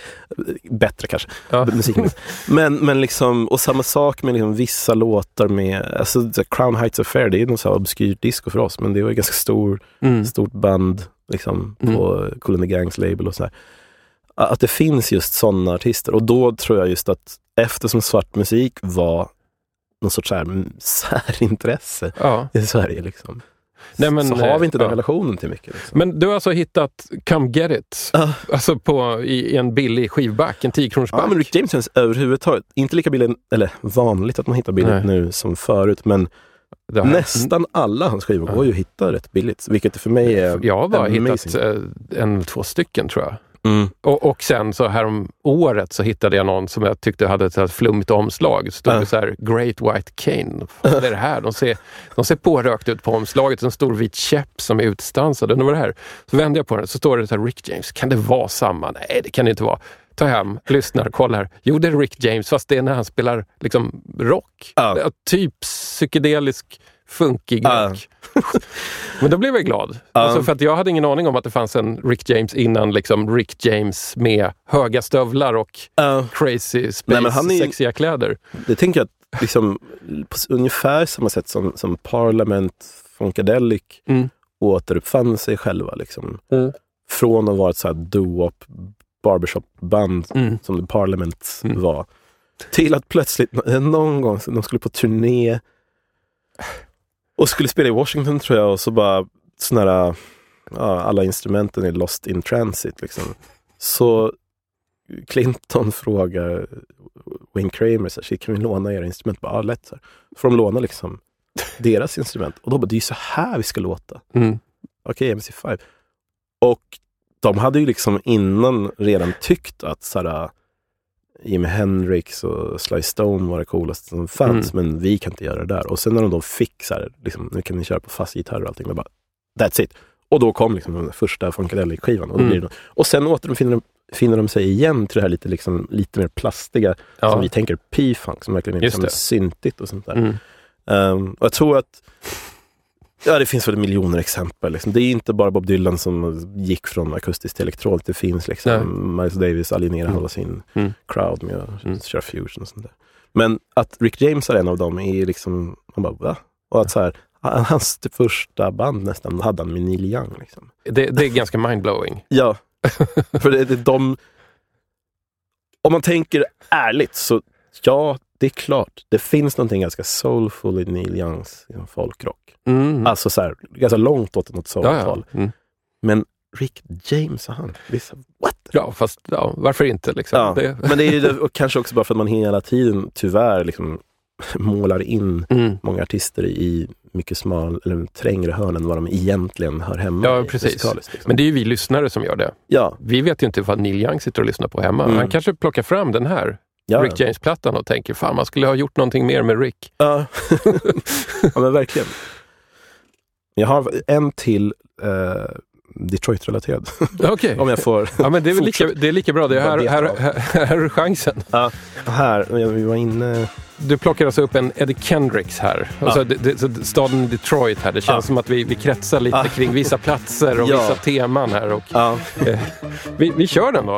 bättre kanske, Ja. musikmässigt. Men, men liksom, och samma sak med liksom vissa låtar med, alltså så Crown Heights Affair, det är någon så här obskyr disco för oss, men det var ju ganska stor, Mm. stort band liksom, på Cool and the Gangs label och så här. Att det finns just sådana artister. Och då tror jag just att eftersom svart musik var någon sorts så här särintresse Ja. i Sverige, liksom, Nej, men, så har vi inte den ja. relationen till mycket. Liksom. Men du har alltså hittat Come Get It Ja. alltså på, i, en billig skivback, en 10 kronors Ja, men Rick James känns överhuvudtaget, inte lika billigt, eller vanligt att man hittar billigt Nej. nu som förut, men nästan alla hans skivor går ju att hitta rätt billigt. Vilket för mig är Jag har bara hittat eh, en, två stycken tror jag. Mm. Och, och sen så här om året så hittade jag någon som jag tyckte hade ett flummigt omslag. Så stod det så här Great White Cane. Vad är det här? De ser, de ser pårökt ut på omslaget. En stor vit käpp som är utstansad. Och vad det här? Så vände jag på den så står det så här Rick James. Kan det vara samma? Nej, det kan det inte vara. Ta hem, lyssnar, kollar. Jo, det är Rick James fast det är när han spelar liksom rock. Ja, Typ psykedelisk funkig rock. Men då blev jag glad. Ja. Alltså för att jag hade ingen aning om att det fanns en Rick James innan liksom Rick James med höga stövlar och Ja. crazy space Nej, han är- sexiga kläder. Det tänker jag att liksom, på ungefär samma sätt som, som Parliament Funkadelic Mm. återuppfann sig själva. Liksom. Mm. Från att vara ett så här doo-wop barbershop-band Mm. som The Parliament Mm. var. Till att plötsligt, någon gång, de skulle på turné och skulle spela i Washington tror jag och så bara såna här, ja, alla instrumenten är lost in transit. Liksom. Så Clinton frågar Wayne Kramer, så här, "Shit, kan vi låna era instrument? Bara, ja, lätt. Så här. får de låna liksom deras instrument. Och då bara, det är ju så här vi ska låta. Mm. Okej, MC5. Och de hade ju liksom innan redan tyckt att såhär, Jimi Hendrix och Sly Stone var det coolaste som fanns, men vi kan inte göra det där. Och sen när de då fick så här, liksom, nu kan ni köra på fast gitarr och allting, bara, that's it. Och då kom liksom den första Funkadelic-skivan. Och, Mm. och sen återfinner de, finner de sig igen till det här lite, liksom, lite mer plastiga, Ja. som vi tänker P-funk, som verkligen är liksom syntigt och sånt där. Mm. Ehm, och jag tror att Ja, det finns väl miljoner exempel. Liksom. Det är inte bara Bob Dylan som gick från akustiskt till elektroniskt. Det finns liksom Miles Davis alienerar Mm. hela sin Mm. crowd med att Mm. köra fusion och sånt där. Men att Rick James är en av dem är liksom, man bara va? Och att så här, hans första band nästan hade han med Neil Young. Liksom. Det, det är ganska mindblowing. Ja, för det, det, de... Om man tänker ärligt så ja, det är klart. Det finns någonting ganska soulful i Neil Youngs folkrock. Mm. Alltså så här, ganska långt åt något ja, ja. soultal. Mm. Men Rick James och han, vissa, what? ja, fast ja, varför inte? Liksom. Ja, Det, men det är ju det, och kanske också bara för att man hela tiden tyvärr liksom målar in mm. många artister i mycket smal, eller trängre hörn än vad de egentligen hör hemma Ja, precis. Liksom. Men det är ju vi lyssnare som gör det. ja, Vi vet ju inte vad Neil Young sitter och lyssnar på hemma. Mm. Han kanske plockar fram den här ja. Rick James-plattan och tänker fan man skulle ha gjort någonting mer med Rick. Ja. ja, men verkligen. Jag har en till eh, Detroit-relaterad. Okej. Om jag får Ja, men det är, lika, det är lika bra. Det är här, här, här, här är chansen. Ja, här, vi var inne... Du plockar alltså upp en Eddie Kendricks här. Alltså, Ja. det, det, så staden Detroit här. Det känns Ja. som att vi, vi kretsar lite Ja. kring vissa platser och Ja. vissa teman här. Och, Ja, eh, vi, vi kör den då.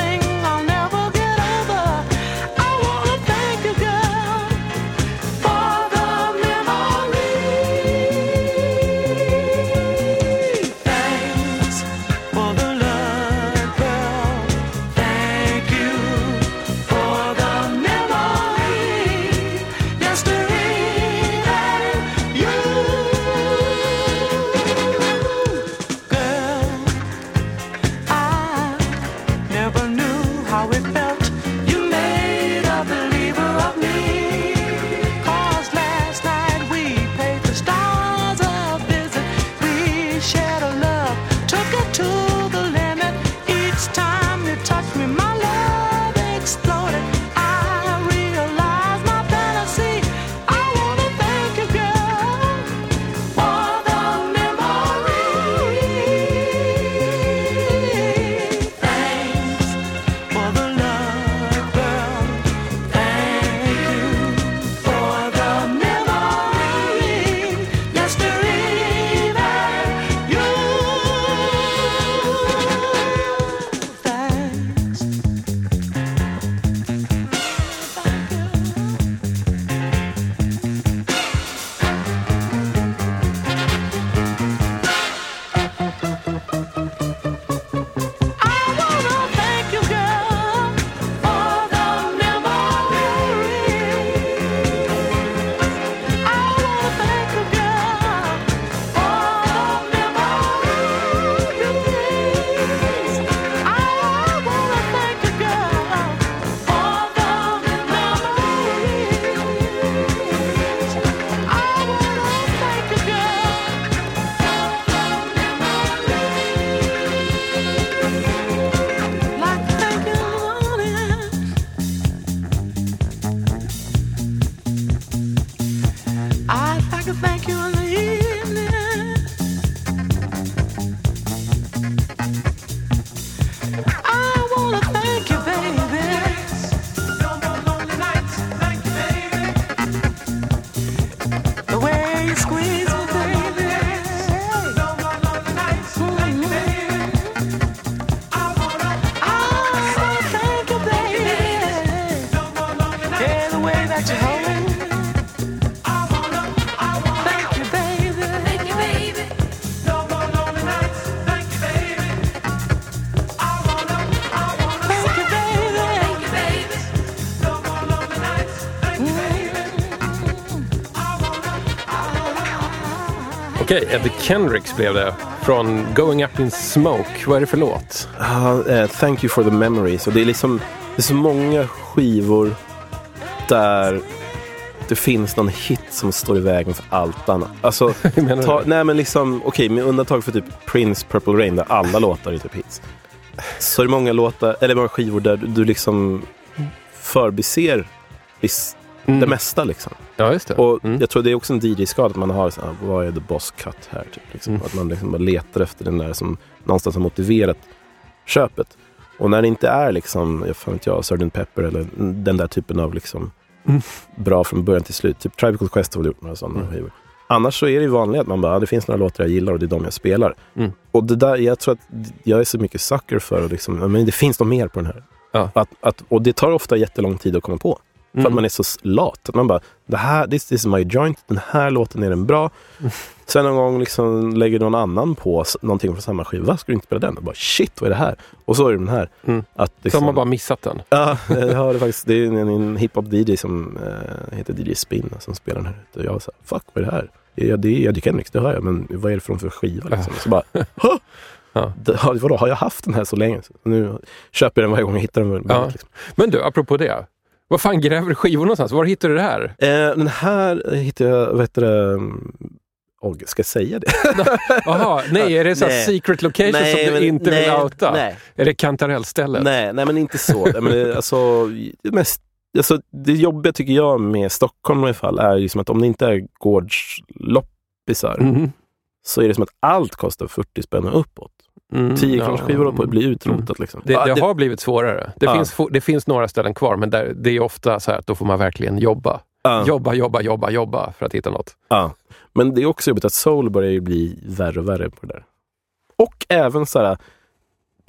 Okej, Eddie Kendricks blev det. Från Going Up In Smoke. Vad är det för låt? Ja, eh, thank you for the memories. Och det är liksom, det är så många skivor där det finns någon hit som står i vägen för allt annat. Alltså, ta, nej men liksom, okej med undantag för typ Prince Purple Rain där alla låtar är typ hits. Så är det många låtar, eller många skivor där du, du liksom förbiser viss, Mm. det mesta liksom. Ja, just det. Och Mm. jag tror det är också en DJ-skada att man har så här, vad är the boss cut här? Typ, liksom. Mm. Att man liksom letar efter den där som någonstans har motiverat köpet. Och när det inte är liksom, jag fan vet jag, Sgt. Pepper eller den där typen av liksom Mm. bra från början till slut. Typ Tribe Called Quest har väl gjort några sådana Mm. skivor. Annars så är det ju vanligt att man bara, ja, det finns några låtar jag gillar och det är de jag spelar. Mm. Och det där, jag tror att jag är så mycket sucker för att liksom, men det finns nog mer på den här. Ja. Att, att, och det tar ofta jättelång tid att komma på. För Mm. att man är så lat. Att man bara, det här, this, this is my joint, den här låten är den bra. Sen någon gång liksom lägger någon annan på någonting från samma skiva. Ska du inte spela den? Och bara, shit, vad är det här? Och så är det den här. Mm. Att Så liksom, har man bara missat den. Ja, jag hörde faktiskt. Det är en, en hiphop-DJ som eh, heter DJ Spin som spelar den här. Och jag var så här, fuck vad är det här? Ja, det är Eddie Kendricks, det hör jag. Men vad är det för, för skiva liksom? Så bara, "Hå?" Ja. Vadå, har jag haft den här så länge? Så Nu köper jag den varje gång jag hittar den. Ja. Liksom. Men du, apropå det. Var fan gräver du skivor någonstans? Var hittar du det här? Eh, den här hittade jag, vad heter det, mm, oh, ska jag säga det? Jaha, nej, är det så Nej. secret location som du men- inte nej, vill outa? Nej, Är det kantarellstället? nej, nej, men inte så. Nej, men det, alltså, det, mest, alltså, det jobbiga tycker jag med Stockholm i alla fall är ju som att om det inte är gårdsloppisar Mhm. så är det som att allt kostar 40 spänn uppåt. Mm, 10 ja. kronors skivor håller på att bli utrotat. Liksom. Det, det det- har blivit svårare. Det, Ja. finns, det finns några ställen kvar, men där, det är ofta så här att då får man verkligen jobba. ja, Jobba, jobba, jobba, jobba för att hitta något. ja. Men det är också jobbigt att soul börjar ju bli värre och värre på det där. Och även så här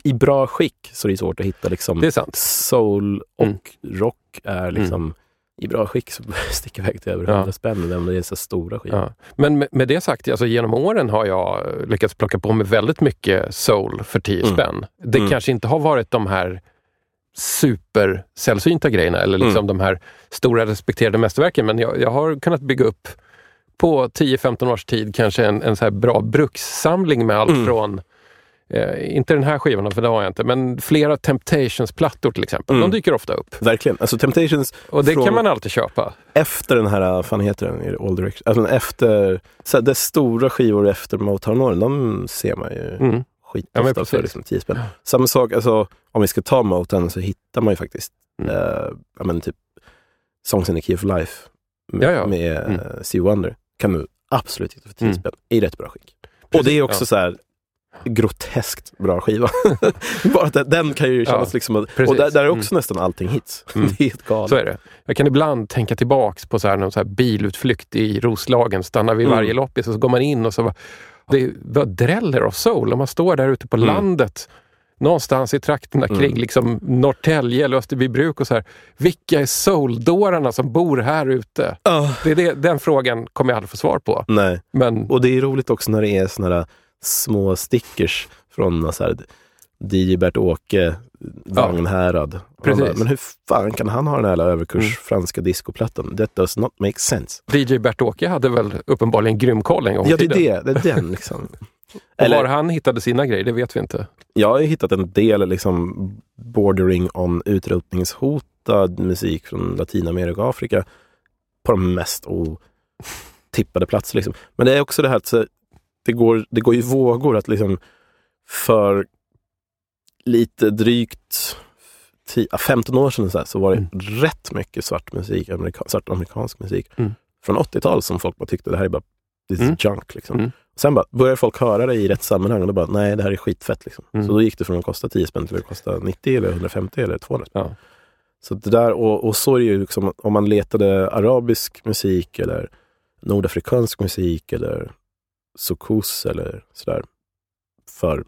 i bra skick så är det svårt att hitta liksom Det är sant. soul och Mm. rock är liksom i bra skick så sticka iväg till över Ja. 100 spänn även om det är så stora skivor. Ja. Men med, med det sagt, alltså genom åren har jag lyckats plocka på mig väldigt mycket soul för 10 Mm. spänn. Det Mm. kanske inte har varit de här supersällsynta grejerna eller liksom de här stora respekterade mästerverken, men jag, jag har kunnat bygga upp på 10-15 års tid kanske en, en så här bra brukssamling med allt Mm. från Eh, inte den här skivan, för det har jag inte, men flera Temptations-plattor till exempel. Mm. De dyker ofta upp. Verkligen. Alltså Temptations Och det kan man alltid köpa. efter den här, fan heter den, All Direction? Alltså efter, så här, det stora skivor efter Motown-åren, de ser man ju Mm. Ja, skitofta precis. för liksom 10 spänn. Samma sak, alltså, om vi ska ta Motown så hittar man ju faktiskt Mm. eh, ja, men typ Songs in the Key of Life med, Ja, ja. med Mm. eh, Stevie Wonder. Kan du absolut hitta för 10 Mm. spänn i rätt bra skick. och Precis, det är också ja. så här groteskt bra skiva. Bara att den, kan ju kännas Ja, liksom... Att, och där, där är också nästan allting hits. Mm. Det är helt galet. Så är det. Jag kan ibland tänka tillbaks på så här, någon så här bilutflykt i Roslagen, stannar vid Mm. varje loppis och så går man in och så var, det var dräller av soul. Om man står där ute på Mm. landet, någonstans i trakterna kring Mm. liksom Norrtälje eller Österbybruk och så här. Vilka är soul-dårarna som bor här ute? Ah. Det är det, den frågan kommer jag aldrig få svar på. Nej. Men Och det är roligt också när det är såna där små stickers från så här, DJ Bert-Åke, Vagnhärad. Bara, Men hur fan kan han ha den här överkurs Mm. franska discoplattan? That does not make sense. DJ Bert-Åke hade väl uppenbarligen grym koll en gång Ja, det är tiden. det. Det är den liksom. Och Eller- var han hittade sina grejer, det vet vi inte. Jag har ju hittat en del liksom bordering on utrotningshotad musik från Latinamerika och Afrika på de mest otippade platser. Liksom. Men det är också det här att det, går, det går i vågor att liksom för lite drygt 10, 15 år sedan så, här, så var det rätt mycket svart musik, amerika, svart amerikansk musik Mm. från 80-talet som folk bara tyckte det här är bara this Mm. junk. Liksom. Mm. Sen bara började folk höra det i rätt sammanhang och då bara, nej det här är skitfett. Liksom. Mm. Så då gick det från att kosta 10 spänn till att kosta 90 eller 150 eller 200 spänn. Ja. Så det där, och, och så är det ju liksom, om man letade arabisk musik eller nordafrikansk musik eller soukous eller sådär för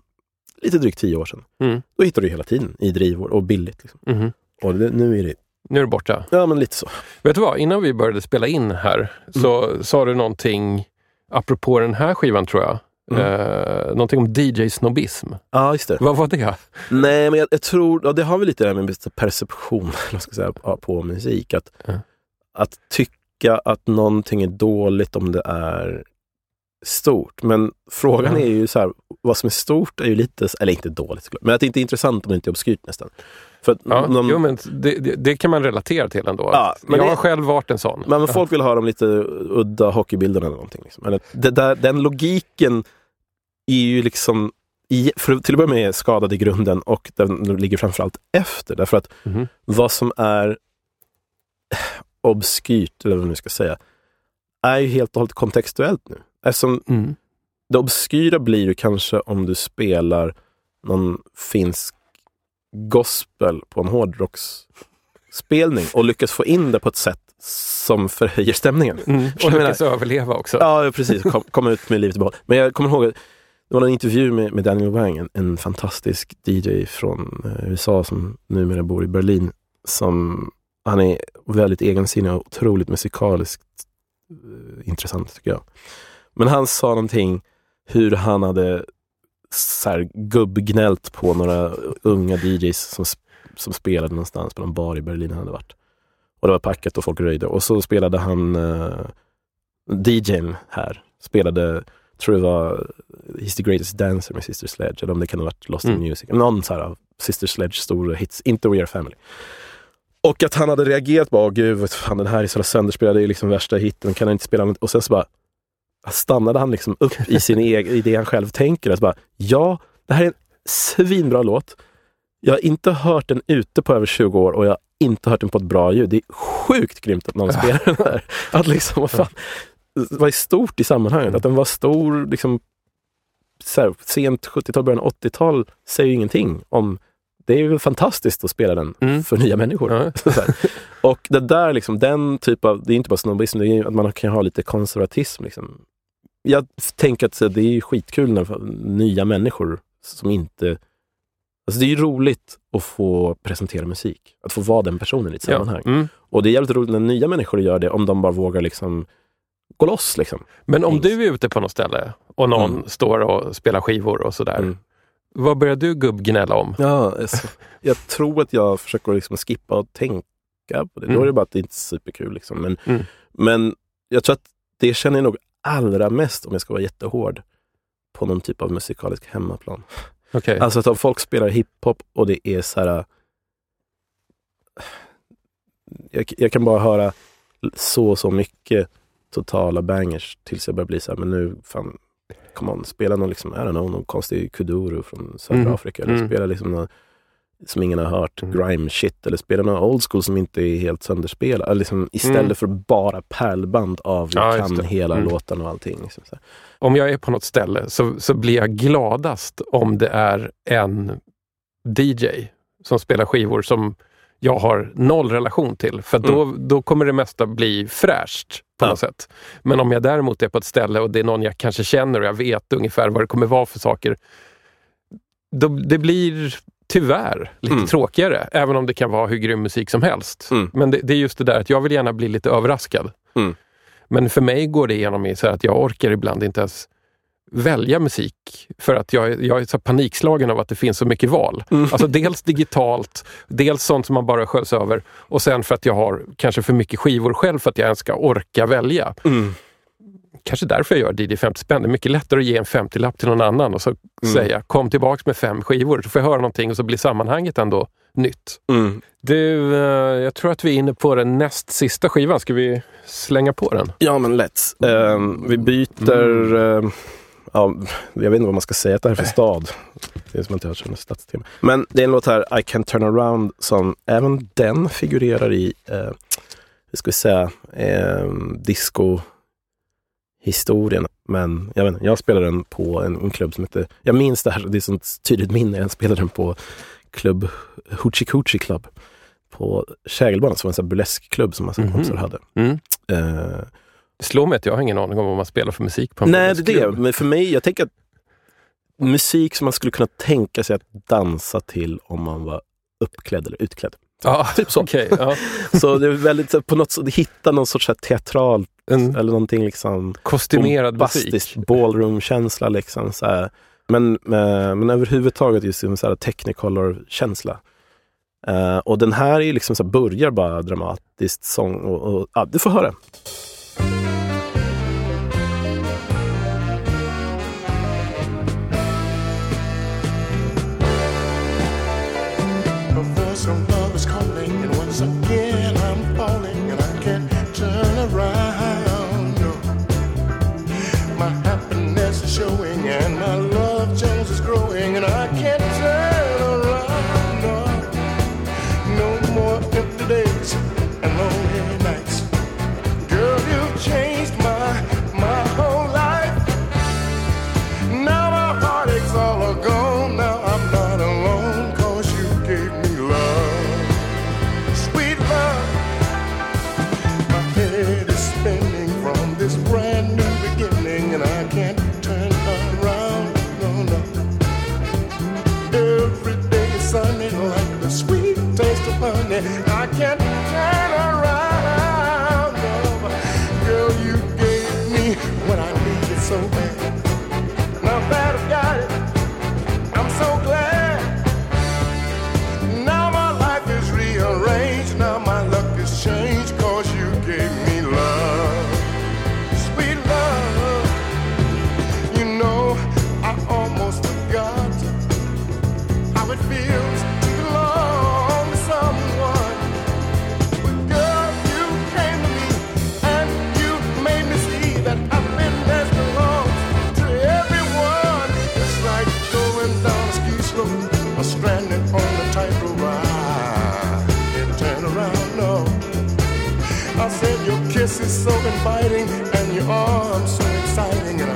lite drygt 10 år sedan. Mm. Då hittar du hela tiden i drivor och billigt. Liksom. Mhm. Och det, nu är det, Nu är det borta. ja men lite så. Vet du vad, innan vi började spela in här så Mm. sa du någonting apropå den här skivan tror jag. Mm. Eh, någonting om DJ-snobbism. Ja, just det. Vad var det? Nej, men jag, jag tror, ja, det har väl lite det här med perception ska säga, på- på musik. Att, Ja. att tycka att någonting är dåligt om det är stort. Men frågan är ju så här, vad som är stort är ju lite, eller inte dåligt men att det inte är intressant om det inte är obskyrt nästan. För Ja, de, jo, men det, det, det kan man relatera till ändå. Ja, men jag det- har själv varit en sån. men folk vill ha de lite udda hockeybilderna eller någonting. Liksom. Eller, det där, den logiken är ju liksom, i, för, till att börja med skadad i grunden och den ligger framförallt efter. Därför att Mhm. vad som är obskyrt, eller vad man nu ska säga, är ju helt och hållet kontextuellt nu. Eftersom Mm. det obskyra blir ju kanske om du spelar någon finsk gospel på en hårdrocksspelning och lyckas få in det på ett sätt som förhöjer stämningen. Mm. Och menar- lyckas överleva också. Ja, precis. Kom, kom ut med livet i behåll. Men jag kommer ihåg att det var en intervju med, med Daniel Wang, en, en fantastisk DJ från eh, USA som numera bor i Berlin. Som, han är väldigt egensinnig och otroligt musikaliskt eh, intressant tycker jag. Men han sa någonting hur han hade så här, gubbgnällt på några unga DJs som, som spelade någonstans på någon bar i Berlin han hade varit. Och det var packat och folk röjde. Och så spelade han uh, DJn här spelade tror det var He's the greatest dancer med Sister Sledge, eller om det kan ha varit Lost Mm. in Music. Någon så här av Sister Sledge stora hits, inte We Are Family. Och att han hade reagerat bara, åh gud, fan, den här är så sönderspelad, det är liksom värsta hitten, kan han inte spela? Och sen så bara stannade han liksom upp i, sin egen, i det han själv tänker. Och så bara, ja, det här är en svinbra låt. Jag har inte hört den ute på över 20 år och jag har inte hört den på ett bra ljud. Det är sjukt grymt att någon spelar den här. Att liksom, vad fan, det var stort i sammanhanget. Att den var stor, liksom, så här, sent 70-tal, början 80-tal säger ju ingenting om det är väl fantastiskt att spela den Mm. för nya människor. Här. Och det där, liksom, den typ av, det är inte bara snobbism, det är ju att man kan ha lite konservatism. Liksom. Jag tänker att det är skitkul när nya människor som inte... Alltså det är ju roligt att få presentera musik. Att få vara den personen i ett sammanhang. Ja. Mm. Och det är jävligt roligt när nya människor gör det, om de bara vågar liksom gå loss. Liksom. Men om du är ute på något ställe och någon Mm. står och spelar skivor och sådär. Mm. Vad börjar du gubbgnälla om? Ja, alltså, jag tror att jag försöker liksom skippa och tänka på det. Då Mm. är det bara att det inte är superkul. Liksom. Men, Mm. men jag tror att det känner jag nog allra mest, om jag ska vara jättehård, på någon typ av musikalisk hemmaplan. Okej. Alltså att om folk spelar hiphop och det är så här... Jag, jag kan bara höra så så mycket totala bangers tills jag börjar bli så här, men nu fan, come on, spela någon, liksom, I don't know, någon konstig kuduro från södra Mm. Afrika. Eller Mm. spela liksom någon, som ingen har hört, Mm. grime shit. Eller spela någon old school som inte är helt sönderspelad. Eller Liksom, istället Mm. för bara pärlband av jag kan det. hela Mm. låten och allting. Liksom. Om jag är på något ställe så, så blir jag gladast om det är en DJ som spelar skivor som jag har noll relation till. För då, då kommer det mesta bli fräscht på Ja. något sätt. Men om jag däremot är på ett ställe och det är någon jag kanske känner och jag vet ungefär vad det kommer vara för saker. Då, det blir tyvärr lite Mm. tråkigare, även om det kan vara hur grym musik som helst. Mm. Men det, det är just det där att jag vill gärna bli lite överraskad. Mm. Men för mig går det igenom i så att jag orkar ibland inte ens välja musik för att jag, är- jag är så panikslagen av att det finns så mycket val. Mm. Alltså dels digitalt, dels sånt som man bara sköts över och sen för att jag har kanske för mycket skivor själv för att jag ens ska orka välja. Mm. Kanske därför jag gör DJ 50 spänn. Det är mycket lättare att ge en 50-lapp till någon annan och så säga kom tillbaks med fem skivor så får jag höra någonting och så blir sammanhanget ändå nytt. Mm. Du, eh, jag tror att vi är inne på den näst sista skivan. Ska vi slänga på den? Ja, men lätt. Ehm, vi byter... ehm, ja, jag vet inte vad man ska säga att det här är för stad. Det är som att jag har hört stadstema. Men det är en låt här, I Can Turn Around, som även den figurerar i, hur ska vi säga, um, disco historien. Men jag, vet jag spelade den på en, en klubb som heter, jag minns det här, det är sånt tydligt minne, jag spelade den på klubb Hoochie Coochie Club på Kägelbanan, som var en sån burleskklubb som massa Mhm. kompisar hade. Mm. Eh, Det slår mig att jag har ingen aning om vad man spelar för musik på en Nej, det är det. Men för mig, jag tänker att musik som man skulle kunna tänka sig att dansa till om man var uppklädd eller utklädd. Ja, Typ så. okej, ja. Så det är väldigt, på något sätt, hitta någon sorts här teatral En eller någonting liksom kostymerad musik. ballroom-känsla. Liksom, så här. Men, men, men överhuvudtaget just en technicolor-känsla. Eh, och den här är liksom så här, börjar bara dramatiskt sång och, och ja, du får höra. I can't is so inviting, and your arms so exciting,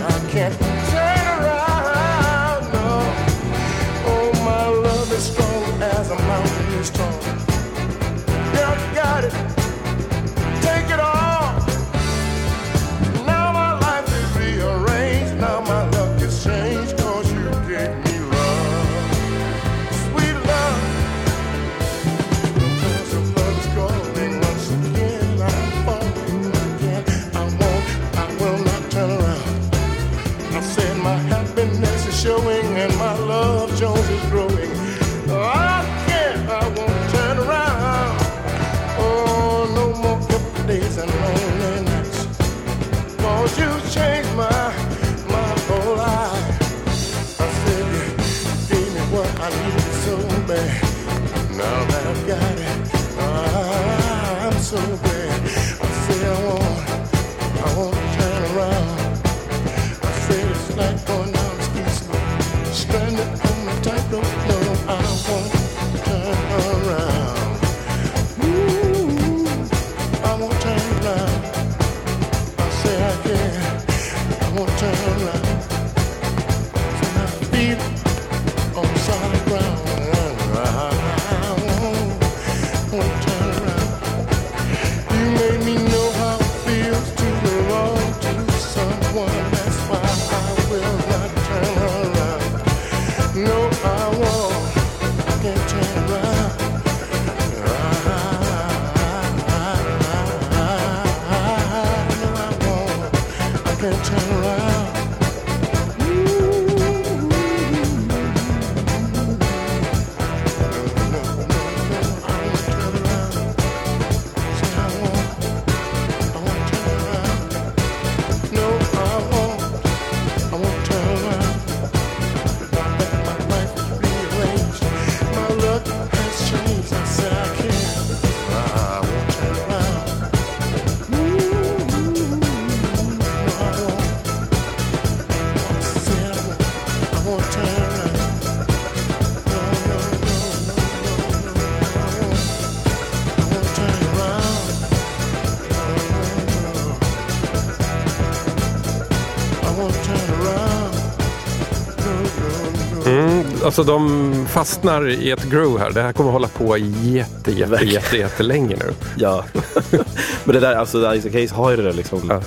alltså de fastnar i ett groove här. Det här kommer hålla på jätte, jätte, Verkligen. jätte, jättelänge nu. Ja. Men det där, alltså Isaac Hayes har ju det där liksom. Ja.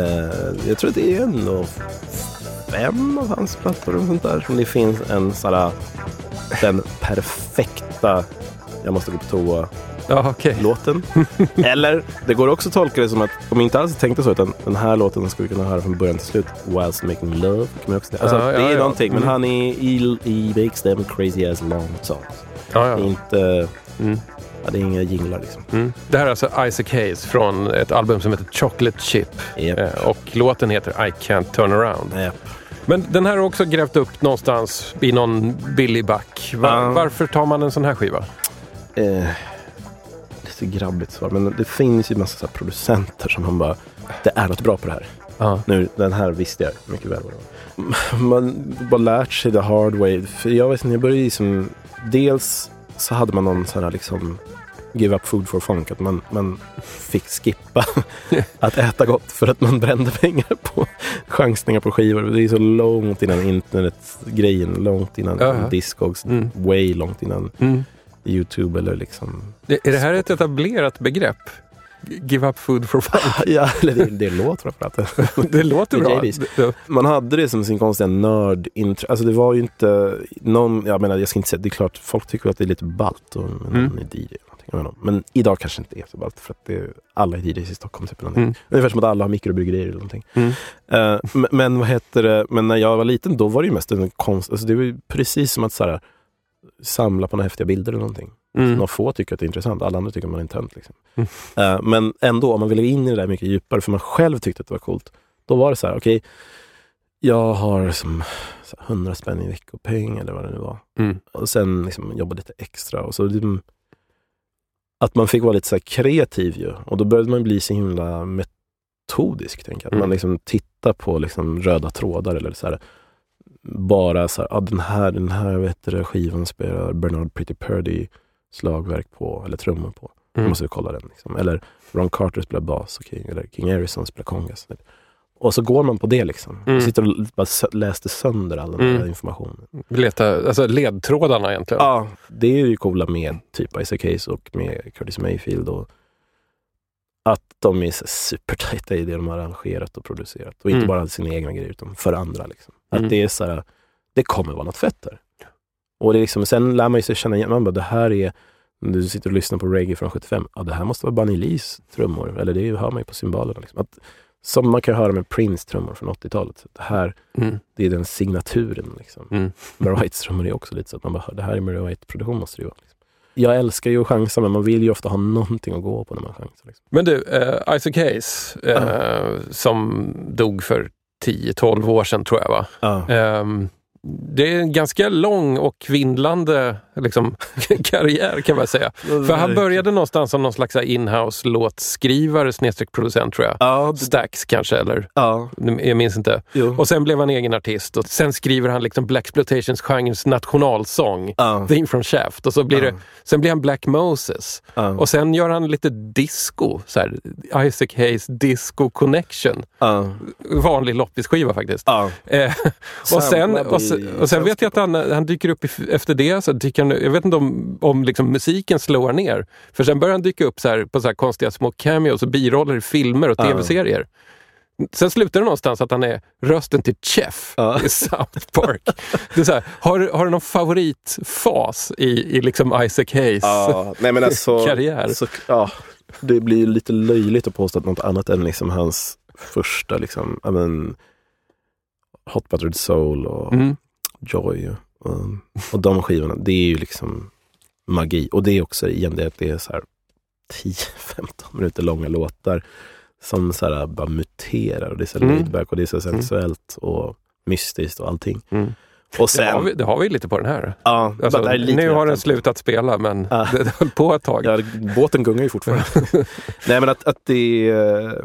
Eh, jag tror att det är en av fem av hans plattor och sånt där. Som det finns en sån här, den perfekta jag måste gå på toa Ja, okej. låten. Eller det går också att tolka det som att de inte alls tänkte så utan den här låten skulle vi kunna höra från början till slut. Whilst making love. Kan också. Alltså, Ja, det ja, är ja. någonting men Mm. han är i, i makes them crazy as long songs. Ja, Det inte, Mm. ja, det är inga jinglar liksom. Mm. Det här är alltså Isaac Hayes från ett album som heter Chocolate Chip. Japp. Eh, och låten heter I Can't Turn Around. Japp. Men den här har också grävt upp någonstans i någon billig back. Va- Ja. Varför tar man en sån här skiva? Eh, lite grabbigt svar, men det finns ju massa producenter som man bara, det är något bra på det här. Ja. Nu, den här visste jag mycket väl vad det var. Man bara lärt sig the hard way. För jag vet inte, jag började ju som, dels så hade man någon sån här liksom give up food for funk, att man, man fick skippa att äta gott för att man brände pengar på chansningar på skivor. Det är så långt innan internetgrejen, långt innan Ja, ja. Discogs, Mm. way långt innan Mm. Youtube eller liksom Det- Är det här ett etablerat begrepp? Give up food for fun? Ja, eller det, det låter framförallt. Det låter är bra. Man hade det som sin konstiga nörd Alltså det var ju inte någon, jag menar jag ska inte säga, det är klart folk tycker att det är lite ballt och någon Mm. är DJ. Men idag kanske inte är så ballt för att det, alla är DJs i Stockholm. Typ, eller. Mm. Ungefär som att alla har mikrobryggerier eller någonting. Mm. Eh, men, men vad heter det, men när jag var liten då var det ju mest en konst, alltså det var ju precis som att så här, samla på några häftiga bilder eller någonting. Mm. Några få tycker att det är intressant, alla andra tycker att man är en tönt. Liksom. Mm. Eh, men ändå, om man ville in i det där mycket djupare, för man själv tyckte att det var coolt, då var det så här, okej, jag har som så här, 100 spänn i veckopeng eller vad det nu var. Mm. Och sen liksom jobba lite extra. Och så liksom, att man fick vara lite så här kreativ ju. Och då började man bli så himla metodisk. Tänker jag. Att Mm. man liksom tittar på liksom röda trådar eller så här, bara så här, ah, den här, den här vet du, skivan spelar Bernard Pretty Purdy slagverk på, eller trummor på. Mm. måste vi kolla den. Liksom. Eller Ron Carter spelar bas, okej. eller King Harrison spelar kongas. Och så går man på det liksom. Mm. Och sitter och bara läste sönder all den här Mm. informationen. Leta, alltså ledtrådarna egentligen. Ja, det är ju coola med typ Isaac Hayes och med Curtis Mayfield. Och att de är supertajta i det de har arrangerat och producerat. Och inte Mm. bara sina egna grejer utan för andra. Liksom. Att Mm. det är så här, det kommer vara något fett där. Och det är liksom, sen lär man ju sig känna igen, man bara, det här är, du sitter och lyssnar på reggae från 75, ja det här måste vara Bunny Lees trummor, eller det hör man ju på cymbalerna. Liksom. Att, som man kan höra med Prince trummor från 80-talet. Så Det här, Mm. det är den signaturen. Liksom. Mm. Murray Whites trummor är också lite så att man bara, det här är Murray White-produktion måste det ju vara. Liksom. Jag älskar ju att chansa, men man vill ju ofta ha någonting att gå på när man chansar. Liksom. Men du, eh, Isaac Hayes, eh, som dog för 10-12 år sedan tror jag va? Ja. Ehm, det är en ganska lång och vindlande liksom, karriär kan man säga. För han började någonstans som någon slags in-house låtskrivare snedstreck producent tror jag. Ja, Stax kanske, eller ja, jag minns inte. jo. Och sen blev han egen artist och sen skriver han liksom Black Exploitations-genrens nationalsång. ja, Theme from Shaft. Och så blir det, sen blir han Black Moses. ja, Och sen gör han lite disco. Så här, Isaac Hayes Disco Connection. ja, Vanlig loppisskiva faktiskt. ja. Eh, och, sen, och, sen, i och sen vet jag att han, han dyker upp i, efter det. Så dyker han, jag vet inte om, om liksom musiken slår ner. För sen börjar han dyka upp så här, på så här konstiga små cameos och biroller i filmer och tv-serier. Sen slutar det någonstans att han är rösten till Chef Ja. i South Park. Det är så här, har, har du någon favoritfas i, i liksom Isaac Hayes? Ja, nej men alltså, Karriär. Så, ja, det blir lite löjligt att påstå att något annat än liksom hans första, liksom, ja, men, Hot Buttered Soul och Mm. Joy och, och de skivorna, det är ju liksom magi. Och det är också igen det att det är så här 10-15 minuter långa låtar som så här bara muterar och det är så Mm. laid back och det är så sensuellt och mystiskt och allting. Mm. Och Det, har sen, vi, det har vi lite på den här. ja, Alltså, nu har den slutat spela men Ja. det, det höll på ett tag. Ja, båten gungar ju fortfarande. Nej men att, att det är...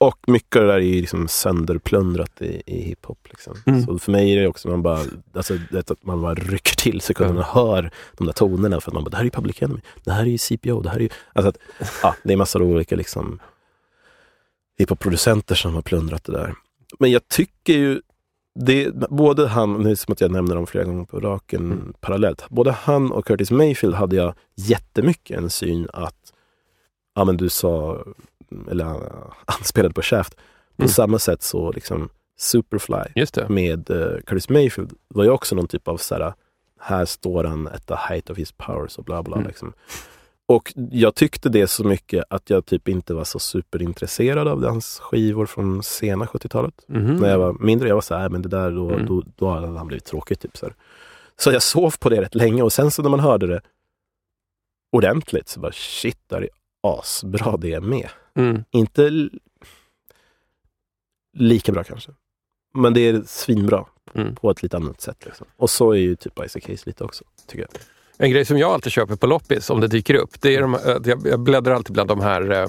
Och mycket av det där är ju liksom sönderplundrat i, i hiphop. Liksom. Mm. Så för mig är det också man bara, alltså, det att man bara rycker till sekunderna och hör de där tonerna. För att man bara, det här är ju Public Enemy, det här är ju CPO, det här är ju... Alltså att, ja, det är massor av olika liksom, hiphop-producenter som har plundrat det där. Men jag tycker ju, det, både han, nu är det som att jag nämner dem flera gånger på raken Mm. parallellt. Både han och Curtis Mayfield hade jag jättemycket en syn att, ja men du sa, eller uh, anspelade på Shaft. På Mm. samma sätt så liksom Superfly med uh, Curtis Mayfield var ju också någon typ av så här, här står han at the height of his powers och bla bla. Mm. Liksom. Och jag tyckte det så mycket att jag typ inte var så superintresserad av hans skivor från sena 70-talet. Mhm. När jag var mindre, jag var så här, men det där, då, Mm. då, då hade han blivit tråkigt. Typ, så, här. så jag sov på det rätt länge och sen så när man hörde det ordentligt så bara shit, det här är asbra det är med. Mm. Inte lika bra kanske. Men det är svinbra Mm. på ett lite annat sätt. Liksom. Och så är ju typ Isaac Hayes lite också, tycker jag. En grej som jag alltid köper på loppis om det dyker upp, det är de, jag, jag bläddrar alltid bland de här eh,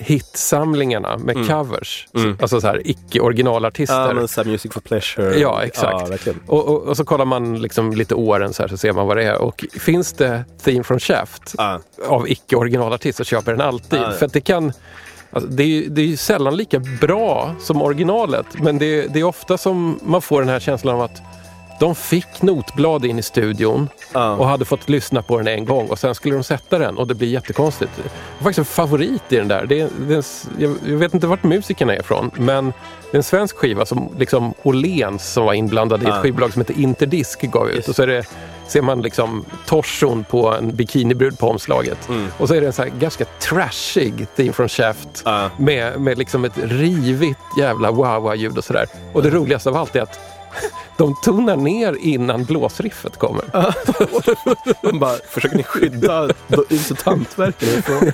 hitsamlingarna med Mm. covers. Mm. Alltså så här icke-originalartister. Ja, men så Music for Pleasure. Ja, exakt. Verkligen. och, och, och så kollar man liksom lite åren så, här, så ser man vad det är. Och finns det Theme from Shaft Ja, av icke-originalartist så köper den alltid. För att det kan... Alltså det, är, ju- det är ju sällan lika bra som originalet. Men det, det är ofta som man får den här känslan av att de fick notblad in i studion ja. och hade fått lyssna på den en gång och sen skulle de sätta den och det blir jättekonstigt. Jag har faktiskt en favorit i den där. Det är, det är, jag, vet inte vart musikerna är ifrån men det är en svensk skiva som liksom Åhléns som var inblandad i ett Ja. skivbolag som heter Interdisk gav ut. Just. Och så är det, ser man liksom torson på en bikinibrud på omslaget. Mm. Och så är det en så ganska trashig Theme from Shaft Ja. med, med liksom ett rivigt jävla wow-wow-ljud och sådär. Och det roligaste av allt är att de tonar ner innan blåsriffet kommer. De bara, försöker ni skydda insultantverken ifrån?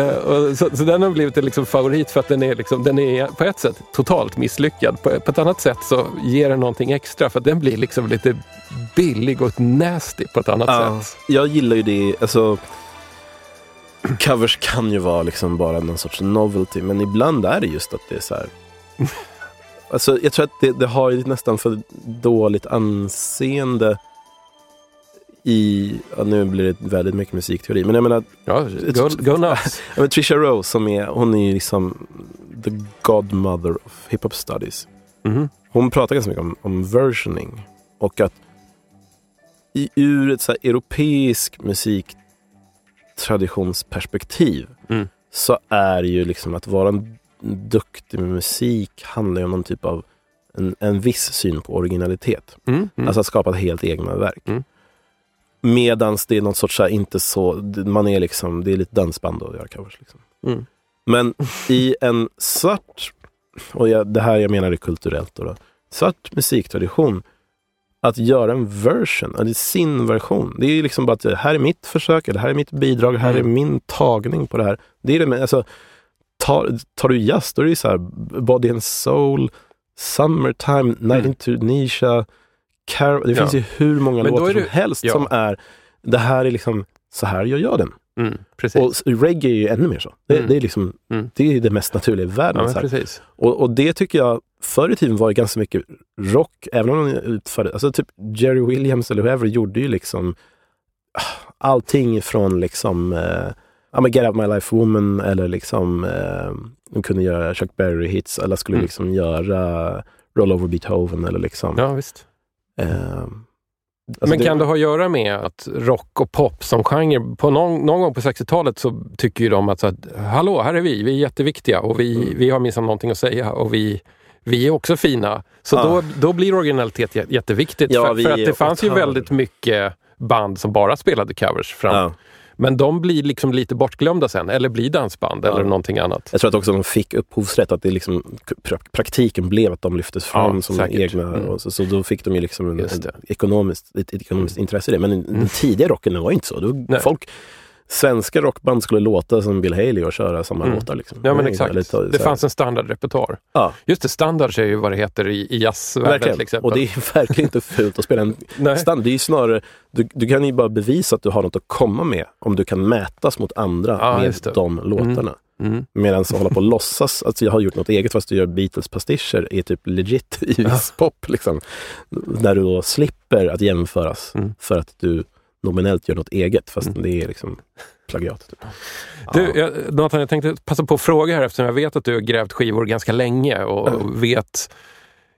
Eh, så, så den har blivit en liksom favorit för att den är, liksom, den är på ett sätt totalt misslyckad. På, på ett annat sätt så ger den någonting extra för att den blir liksom lite billig och nasty på ett annat Ja, sätt. jag gillar ju det, alltså covers kan ju vara liksom bara någon sorts novelty, men ibland är det just att det är så här. Alltså, jag tror att det, det har nästan för dåligt anseende i, ja, nu blir det väldigt mycket musikteori, men jag menar, Ja, go, go nuts. men Trisha Rose som är, hon är ju liksom the godmother of hiphop studies. Mhm. Hon pratar ganska mycket om, om versioning och att i, ur ett så här europeisk musiktraditionsperspektiv Mm. så är ju liksom att vara en duktig med musik handlar ju om någon typ av en, en viss syn på originalitet. Mm. Mm. Alltså att skapa ett helt egna verk. Mm. Medans det är något sorts, här, inte så, man är liksom, det är lite dansband att göra covers. Liksom. Mm. Men i en svart, och jag, det här jag menar är kulturellt då, då svart musiktradition, att göra en version, alltså sin version. Det är ju liksom bara att här är mitt försök, eller här är mitt bidrag, här är Mm. min tagning på det här. Det är det alltså, tar, tar du jazz, då är det ju så här, Body and Soul, Summertime, Night in Tunisia, Car- det Ja. finns ju hur många Men låtar det- som helst ja. som är, det här är liksom, så här gör jag den. Mm. Och reggae är ju ännu mer så. Det, Mm. det är liksom, Mm. det är det mest naturliga i världen. ja. Och, och det tycker jag, förr i tiden var det ganska mycket rock, även om de utförde, alltså typ Jerry Williams eller whoever gjorde ju liksom ah, allting från liksom, eh, ja men Get Out My Life Woman eller liksom, eh, de kunde göra Chuck Berry-hits, alla skulle Mm. liksom göra Roll Over Beethoven eller liksom. Ja, visst. eh, alltså Men det- kan det ha att göra med att rock och pop som genre, på någon, någon gång på 60-talet så tycker ju de att, så att hallå, här är vi, vi är jätteviktiga och vi, Mm. vi har minsann någonting att säga och vi, vi är också fina. Så Ja. då, då blir originalitet jä- jätteviktigt. Ja, för, för att det fanns ju väldigt mycket band som bara spelade covers fram. Ja. Men de blir liksom lite bortglömda sen, eller blir dansband Ja. eller någonting annat. Jag tror att också de fick upphovsrätt, att det liksom, pra- praktiken blev att de lyftes fram Ja, som säkert. egna. Mm. Och så, så då fick de ju liksom en, en. Mm. ekonomiskt, ett, ett ekonomiskt intresse i det. Men den tidiga rocken var inte så. Nej. folk, svenska rockband skulle låta som Bill Haley och köra samma Mm. låtar. Liksom. Ja men exakt. ta- Det så här- fanns en standardrepertoar. Ja, Just det, standards är ju vad det heter i, i jazzvärlden till exempel. Och det är verkligen inte fult att spela en standard. Det är ju snarare, du, du kan ju bara bevisa att du har något att komma med om du kan mätas mot andra Ja, med det. de låtarna. Mm. Medan att hålla på och låtsas att jag har gjort något eget fast du gör Beatles-pastischer är typ legit i viss pop. Liksom. Där du då slipper att jämföras Mm. för att du nominellt gör något eget fast Mm. det är liksom plagiat. Typ. Du, jag, Nathan, jag tänkte passa på att fråga här eftersom jag vet att du har grävt skivor ganska länge och Mm. vet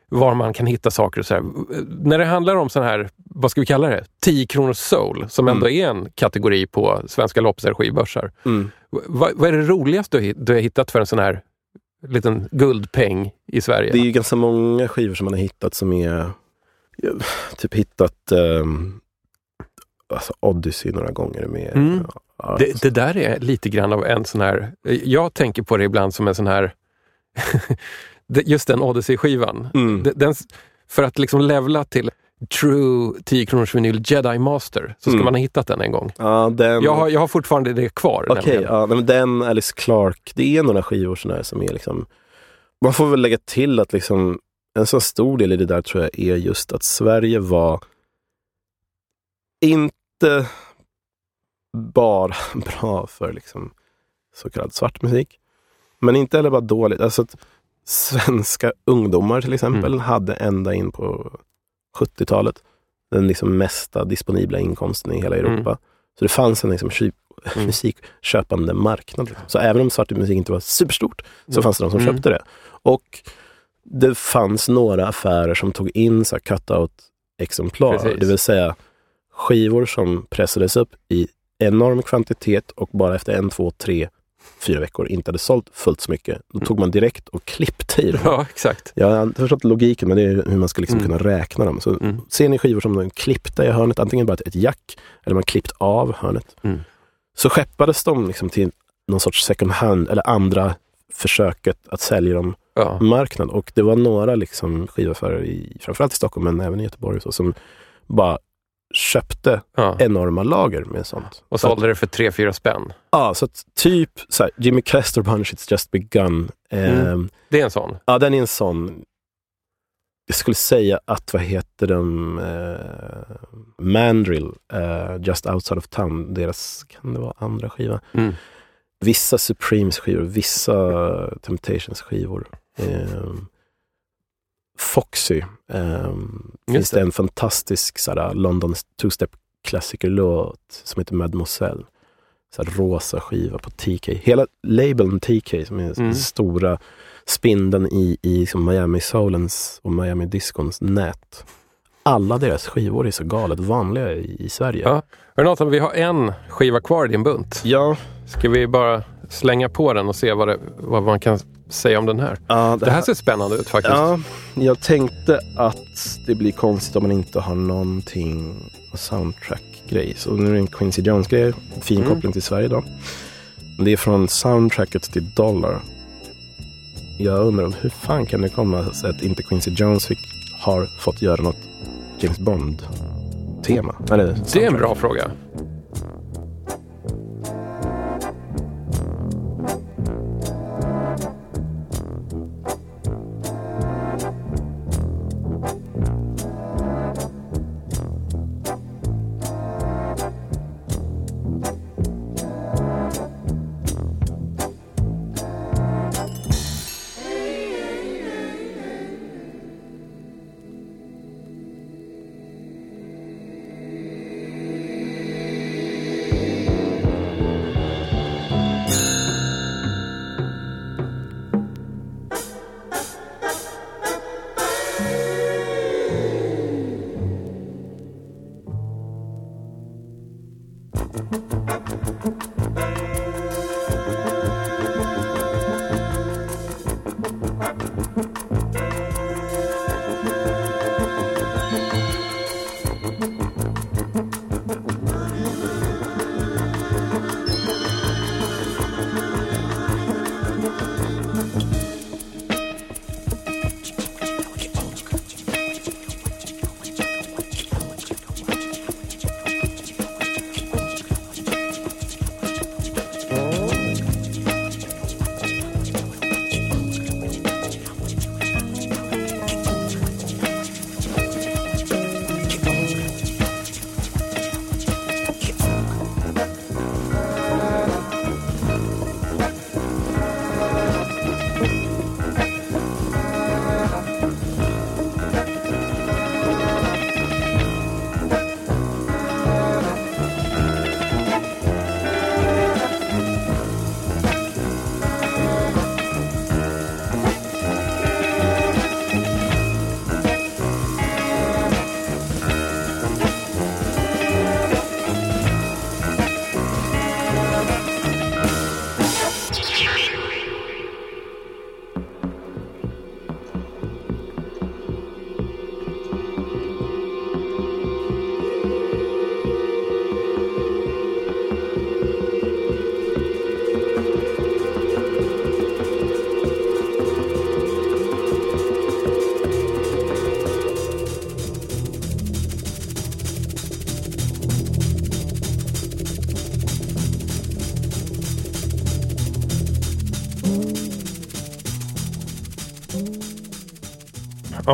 var man kan hitta saker och så här. När det handlar om sån här, vad ska vi kalla det, 10 kronors soul, som ändå är en kategori på svenska loppisar skivbörsar. Mm. Vad, vad är det roligaste du, du har hittat för en sån här liten guldpeng i Sverige? Det är ju ganska många skivor som man har hittat som är typ hittat um, alltså Odyssey några gånger med Mm. ja, Det, det där är lite grann av en sån här, jag tänker på det ibland som en sån här, just den Odyssey-skivan. Mm. Den- för att liksom levla till true 10 kronors vinyl Jedi Master så ska Mm. man ha hittat den en gång. Ja, den, Jag har, jag har fortfarande det kvar. Okej, nämligen. ja, men den, Alice Clark, det är några skivor såna här som är liksom... Man får väl lägga till att liksom en så stor del i det där tror jag är just att Sverige var inte bara bra för liksom så kallad svart musik. Men inte heller bara dåligt. Alltså svenska ungdomar till exempel Mm. hade ända in på 70-talet den liksom mesta disponibla inkomsten i hela Mm. Europa. Så det fanns en liksom Mm. musikköpande marknad. Liksom. Så även om svart musik inte var superstort så Mm. fanns det de som Mm. köpte det. Och det fanns några affärer som tog in så här cut-out-exemplar. Det vill säga skivor som pressades upp i enorm kvantitet och bara efter en, två, tre, fyra veckor inte hade sålt fullt så mycket. Då tog man direkt och klippte i dem. Ja, exakt. Jag har inte förstått logiken, men det är hur man ska liksom Mm. kunna räkna dem. Så Mm. ser ni skivor som de klippta i hörnet, antingen bara ett, jack eller man klippt av hörnet. Mm. Så skeppades de liksom till någon sorts second hand eller andra försöket att sälja dem Ja. marknad. Och det var några liksom skivaffärer, i, framförallt i Stockholm men även i Göteborg, så, som bara köpte Ja. enorma lager med sånt. Och Så sålde det för 3-4 spänn. Ja, så att typ så här, Jimmy Castor Bunch, It's Just Begun. Mm. Ehm, Det är en sån. Ja, den är en sån. Jag skulle säga att, vad heter den, eh, Mandrill, eh, Just Outside of Town, deras, kan det vara andra skiva? Mm. Vissa Supremes skivor, vissa Temptations skivor. Eh, Foxy, eh, finns det en fantastisk såhär, London two-step klassikerlåt som heter Mademoiselle. Så här rosa skiva på TK. Hela labeln TK som är Mm. den stora spindeln i, i liksom Miami Soulens och Miami Discons nät. Alla deras skivor är så galet vanliga i, i Sverige. Ja. Nathan, vi har en skiva kvar i din bunt. ja, Ska vi bara slänga på den och se vad, det, vad man kan säga om den här? ja Det här ser spännande ut faktiskt. Ja, jag tänkte att det blir konstigt om man inte har någonting soundtrack-grej. Så nu är det en Quincy Jones-grej. Fin Mm. koppling till Sverige då. Det är från soundtracket till Dollar. Jag undrar hur fan kan det komma sig att inte Quincy Jones fick, har fått göra något James Bond-tema? Det är en bra fråga.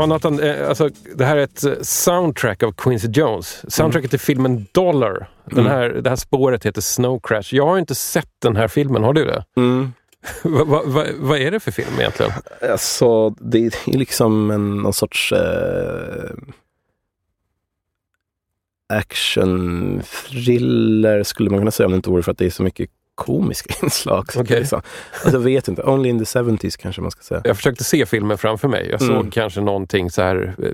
Ja, Nathan, eh, alltså, det här är ett eh, soundtrack av Quincy Jones. Soundtracket till filmen Dollar. Den Mm. här, det här spåret heter Snow Crash. Jag har inte sett den här filmen, har du det? Mm. Vad va, va, vad är det för film egentligen? Alltså, det är liksom en, någon sorts eh, action thriller skulle man kunna säga om det inte vore för att det är så mycket komiska inslag. Så Okej. liksom. alltså, jag vet inte, Only in the 70s kanske man ska säga. Jag försökte se filmen framför mig. Jag såg Mm. kanske någonting så här, eh,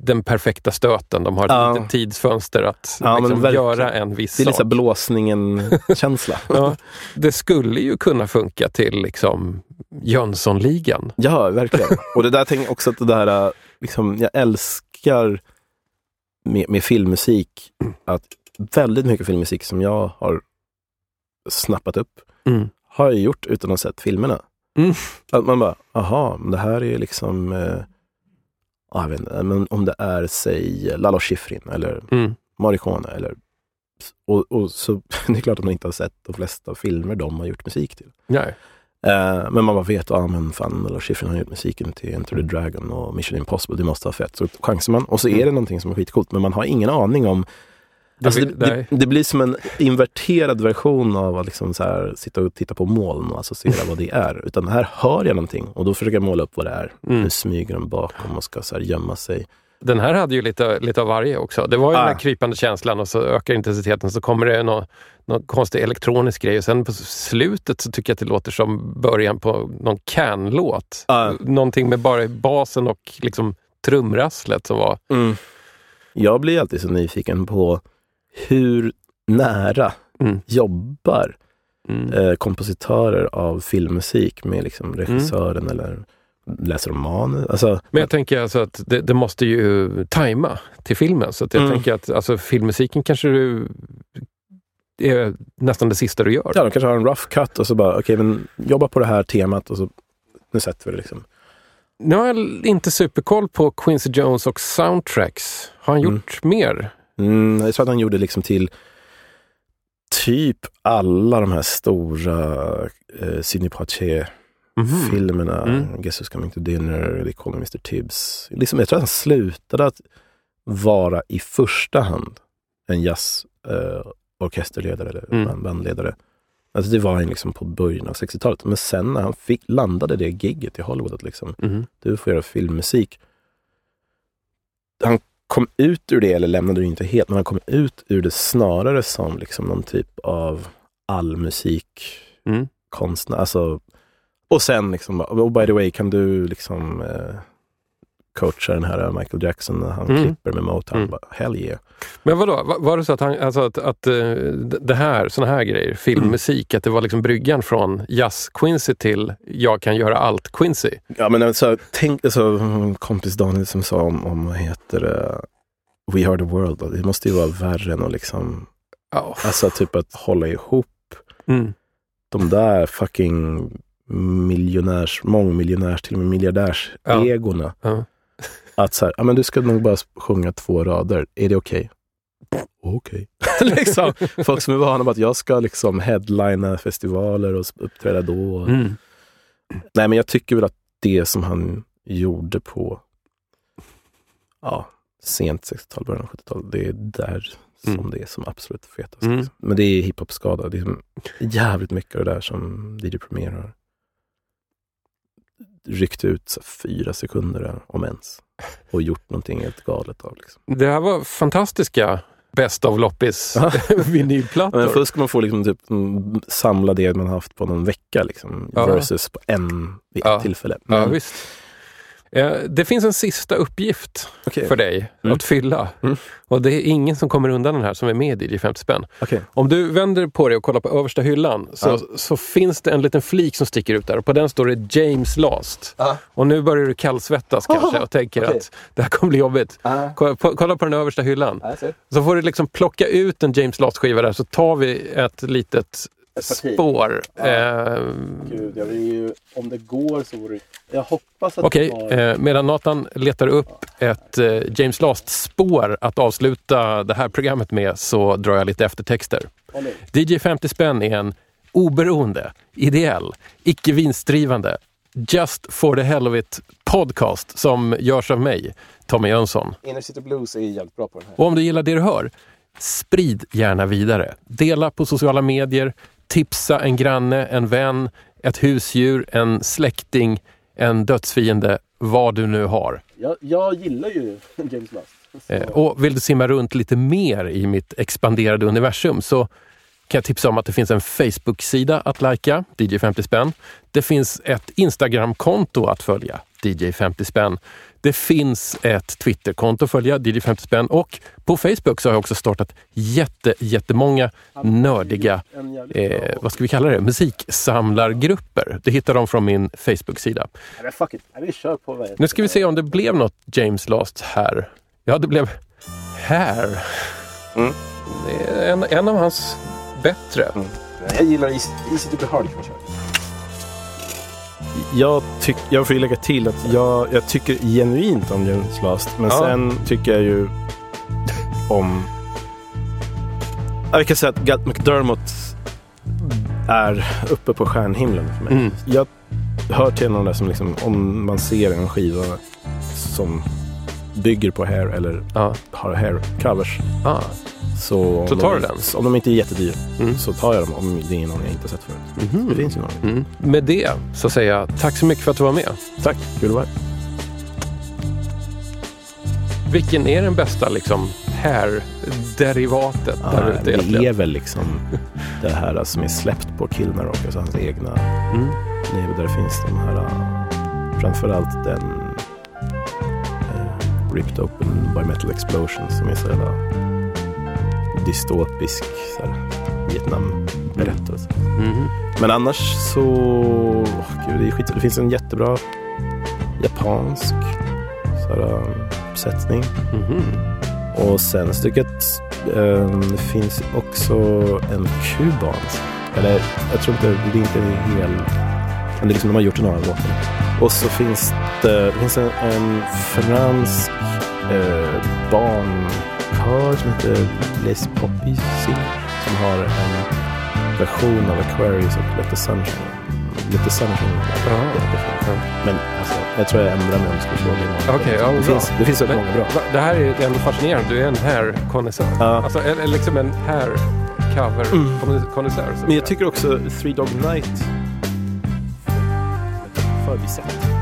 den perfekta stöten. De har ett Ja. litet tidsfönster att Ja, liksom, verkligen. göra en viss Det är lite sak. blåsningen-känsla. Ja, det skulle ju kunna funka till liksom Jönssonligan. Ja, verkligen. Och det där tänker jag också att det där, äh, liksom, jag älskar med, med filmmusik, att väldigt mycket filmmusik som jag har snappat upp, Mm. har jag gjort utan att ha sett filmerna. Mm. Att man bara, aha, det här är liksom, eh, ja, jag vet inte, men om det är, säg, Lalo Schifrin eller Mm. Morricone eller och, och så det är klart att man inte har sett de flesta filmer de har gjort musik till. Nej. Eh, men man bara vet, ja men fan, Lalo Schifrin har gjort musiken till Enter the Dragon och Mission Impossible, det måste vara fett. Så chansar man och så är det någonting som är skitcoolt, men man har ingen aning om Alltså det, det, det blir som en inverterad version av att liksom här, sitta och titta på moln och associera vad det är. Utan här hör jag någonting och då försöker jag måla upp vad det är. Mm. Nu smyger de bakom och ska så här gömma sig. Den här hade ju lite, lite av varje också. Det var ju Ah. den här krypande känslan och så ökar intensiteten så kommer det någon, någon konstig elektronisk grej och sen på slutet så tycker jag att det låter som början på någon Can-låt. Ah. Någonting med bara basen och liksom trumrasslet som var... Mm. Jag blir alltid så nyfiken på hur nära Mm. jobbar Mm. eh, kompositörer av filmmusik med liksom regissören eller läser de manus. Alltså, Men jag tänker alltså att det, det måste ju tajma till filmen. Så jag Mm. tänker att alltså, filmmusiken kanske du är nästan det sista du gör. ja, de kanske har en rough cut och så bara, okej, men jobba på det här temat och så nu sätter vi det liksom. Nu har jag inte superkoll på Quincy Jones och soundtracks. Har han Mm. gjort mer? Mm, jag tror att han gjorde liksom till typ alla de här stora eh, Sidney Poitier-filmerna. Mm. Guess Who's Coming to Dinner, They Call Me Mr Tibbs. Liksom, jag tror att han slutade att vara i första hand en jazzorkesterledare eh, eller Mm. band- bandledare. Alltså det var han liksom på början av 60-talet. Men sen när han fick, landade det gigget i Hollywood, att liksom, Mhm. du får göra filmmusik. Han kom ut ur det, eller lämnade det inte helt, men han kom ut ur det snarare som liksom någon typ av allmusikkonstnär. Mm. Alltså, och sen liksom, oh, by the way, kan du liksom eh, coacha den här Michael Jackson när han Mm. klipper med Motown? Mm. Bara, Hell yeah. Men vadå, var, var det så att, han, alltså att, att eh, det här, såna här grejer, filmmusik, att det var liksom bryggan från jazz-Quincy till jag kan göra allt-Quincy? Ja men alltså, tänk, alltså, kompis Daniel som sa om, om vad heter det, We are the world. Det måste ju vara värre än att liksom, Oh. alltså typ att hålla ihop Mm. de där fucking miljonärs, mångmiljonärs, till och med miljardärs Ja. Ja. Att så här, ja men du ska nog bara sjunga två rader, är det okej? Okej. liksom, folk som är vana med att jag ska liksom headlina festivaler och uppträda då. Mm. Nej men jag tycker väl att det som han gjorde på ja, sent 60-tal, början av 70-tal, det är där som Mm. det är som absolut fetast. Mm. liksom. Men det är hiphop-skada. Det är jävligt mycket av det där som DJ Premier har ryckt ut så fyra sekunder om ens. Och gjort någonting helt galet av. Liksom. Det här var fantastiska Best of Loppis vinylplattor. Men först ska man få liksom typ, mm, samla det man haft på någon vecka liksom, Ja. versus på en vid ett Ja. tillfälle. Ja, Men- visst. Eh, Det finns en sista uppgift Okej. för dig Mm. att fylla. Mm. Och det är ingen som kommer undan den här som är med i DJ 50 spänn. Okej. Om du vänder på dig och kollar på översta hyllan så, Ja. så finns det en liten flik som sticker ut där och på den står det James Last. Ja. Och nu börjar du kallsvettas kanske och tänker Okej. att det här kommer bli jobbigt. Ah. Kolla på, den översta hyllan. Så får du liksom plocka ut en James Last-skiva där så tar vi ett litet. Spår. Ja. Eh, Gud, jag vill ju, om det går så vore Jag hoppas att Okej, det var... eh, medan Nathan letar upp ett eh, James Last-spår att avsluta det här programmet med så drar jag lite eftertexter. DJ 50 spänn är en oberoende, ideell, icke vinstdrivande, just for the hell of it podcast som görs av mig, Tommy Jönsson. Inner City Blues är jävligt bra på den här. Och om du gillar det du hör, sprid gärna vidare. Dela på sociala medier, tipsa en granne, en vän, ett husdjur, en släkting, en dödsfiende, vad du nu har. Jag, jag gillar ju James Last. Eh, och vill du simma runt lite mer i mitt expanderade universum så kan jag tipsa om att det finns en Facebook-sida att lajka, DJ 50 spänn. Det finns ett Instagram-konto att följa, DJ 50 spänn. Det finns ett Twitter-konto att följa, DJ 50 spänn. Och på Facebook så har jag också startat jätte, jättemånga nördiga, eh, vad ska vi kalla det, musiksamlargrupper. Det hittar de från min Facebook-sida. Nu ska vi se om det blev något James Last här. Ja, det blev här. Mm. En, en av hans bättre. Mm. Jag gillar Easy, easy to be hard. kan man köra. Jag, tyck, jag får ju lägga till att jag, jag tycker genuint om James Last. Men Ja. sen tycker jag ju om... Ja, Vi kan säga att Gat McDermott är uppe på stjärnhimlen för mig. Mm. Jag hör till de där som liksom, om man ser en skiva som bygger på hair eller Ja. har hair covers. Ah. Så, Så tar de, du den? Om de inte är jättedyra Mm. så tar jag dem om det är någon jag inte sett förut. Mhm. Det finns ju någon. Mm. Med det så säger jag tack så mycket för att du var med. Tack, kul att vara här. Vilken är den bästa liksom hair-derivatet Ja, där ute det egentligen? är väl liksom det här som är släppt på Kilmer Rock, alltså hans egna Mm. label där det finns de här, uh, framförallt den uh, Ripped Open by Metal Explosion som är så jävla dystopisk så här, Vietnam-berättelse. Mhm. Men annars så, åh, gud, det, är skit. det finns en jättebra japansk så här, uppsättning. Mhm. Och sen stycket um, det finns också en kubansk. Eller jag tror inte, det är inte en hel, men det är liksom, de har gjort några låtar. Och så finns det, det finns en, en fransk eh, barnkör som heter Les Poppies som har en version av Aquarius och Let the Sunshine. Let the Sunshine. Ja. Men alltså, jag tror jag ändrar mig om du skulle fråga imorgon. Okej, ja, det, finns, det finns så många bra. Det här är ändå fascinerande. Du är en hair-konnässör. Ja. Alltså, eller liksom en hair-cover-konnässör. Men jag tycker också Three Dog Night förbisett.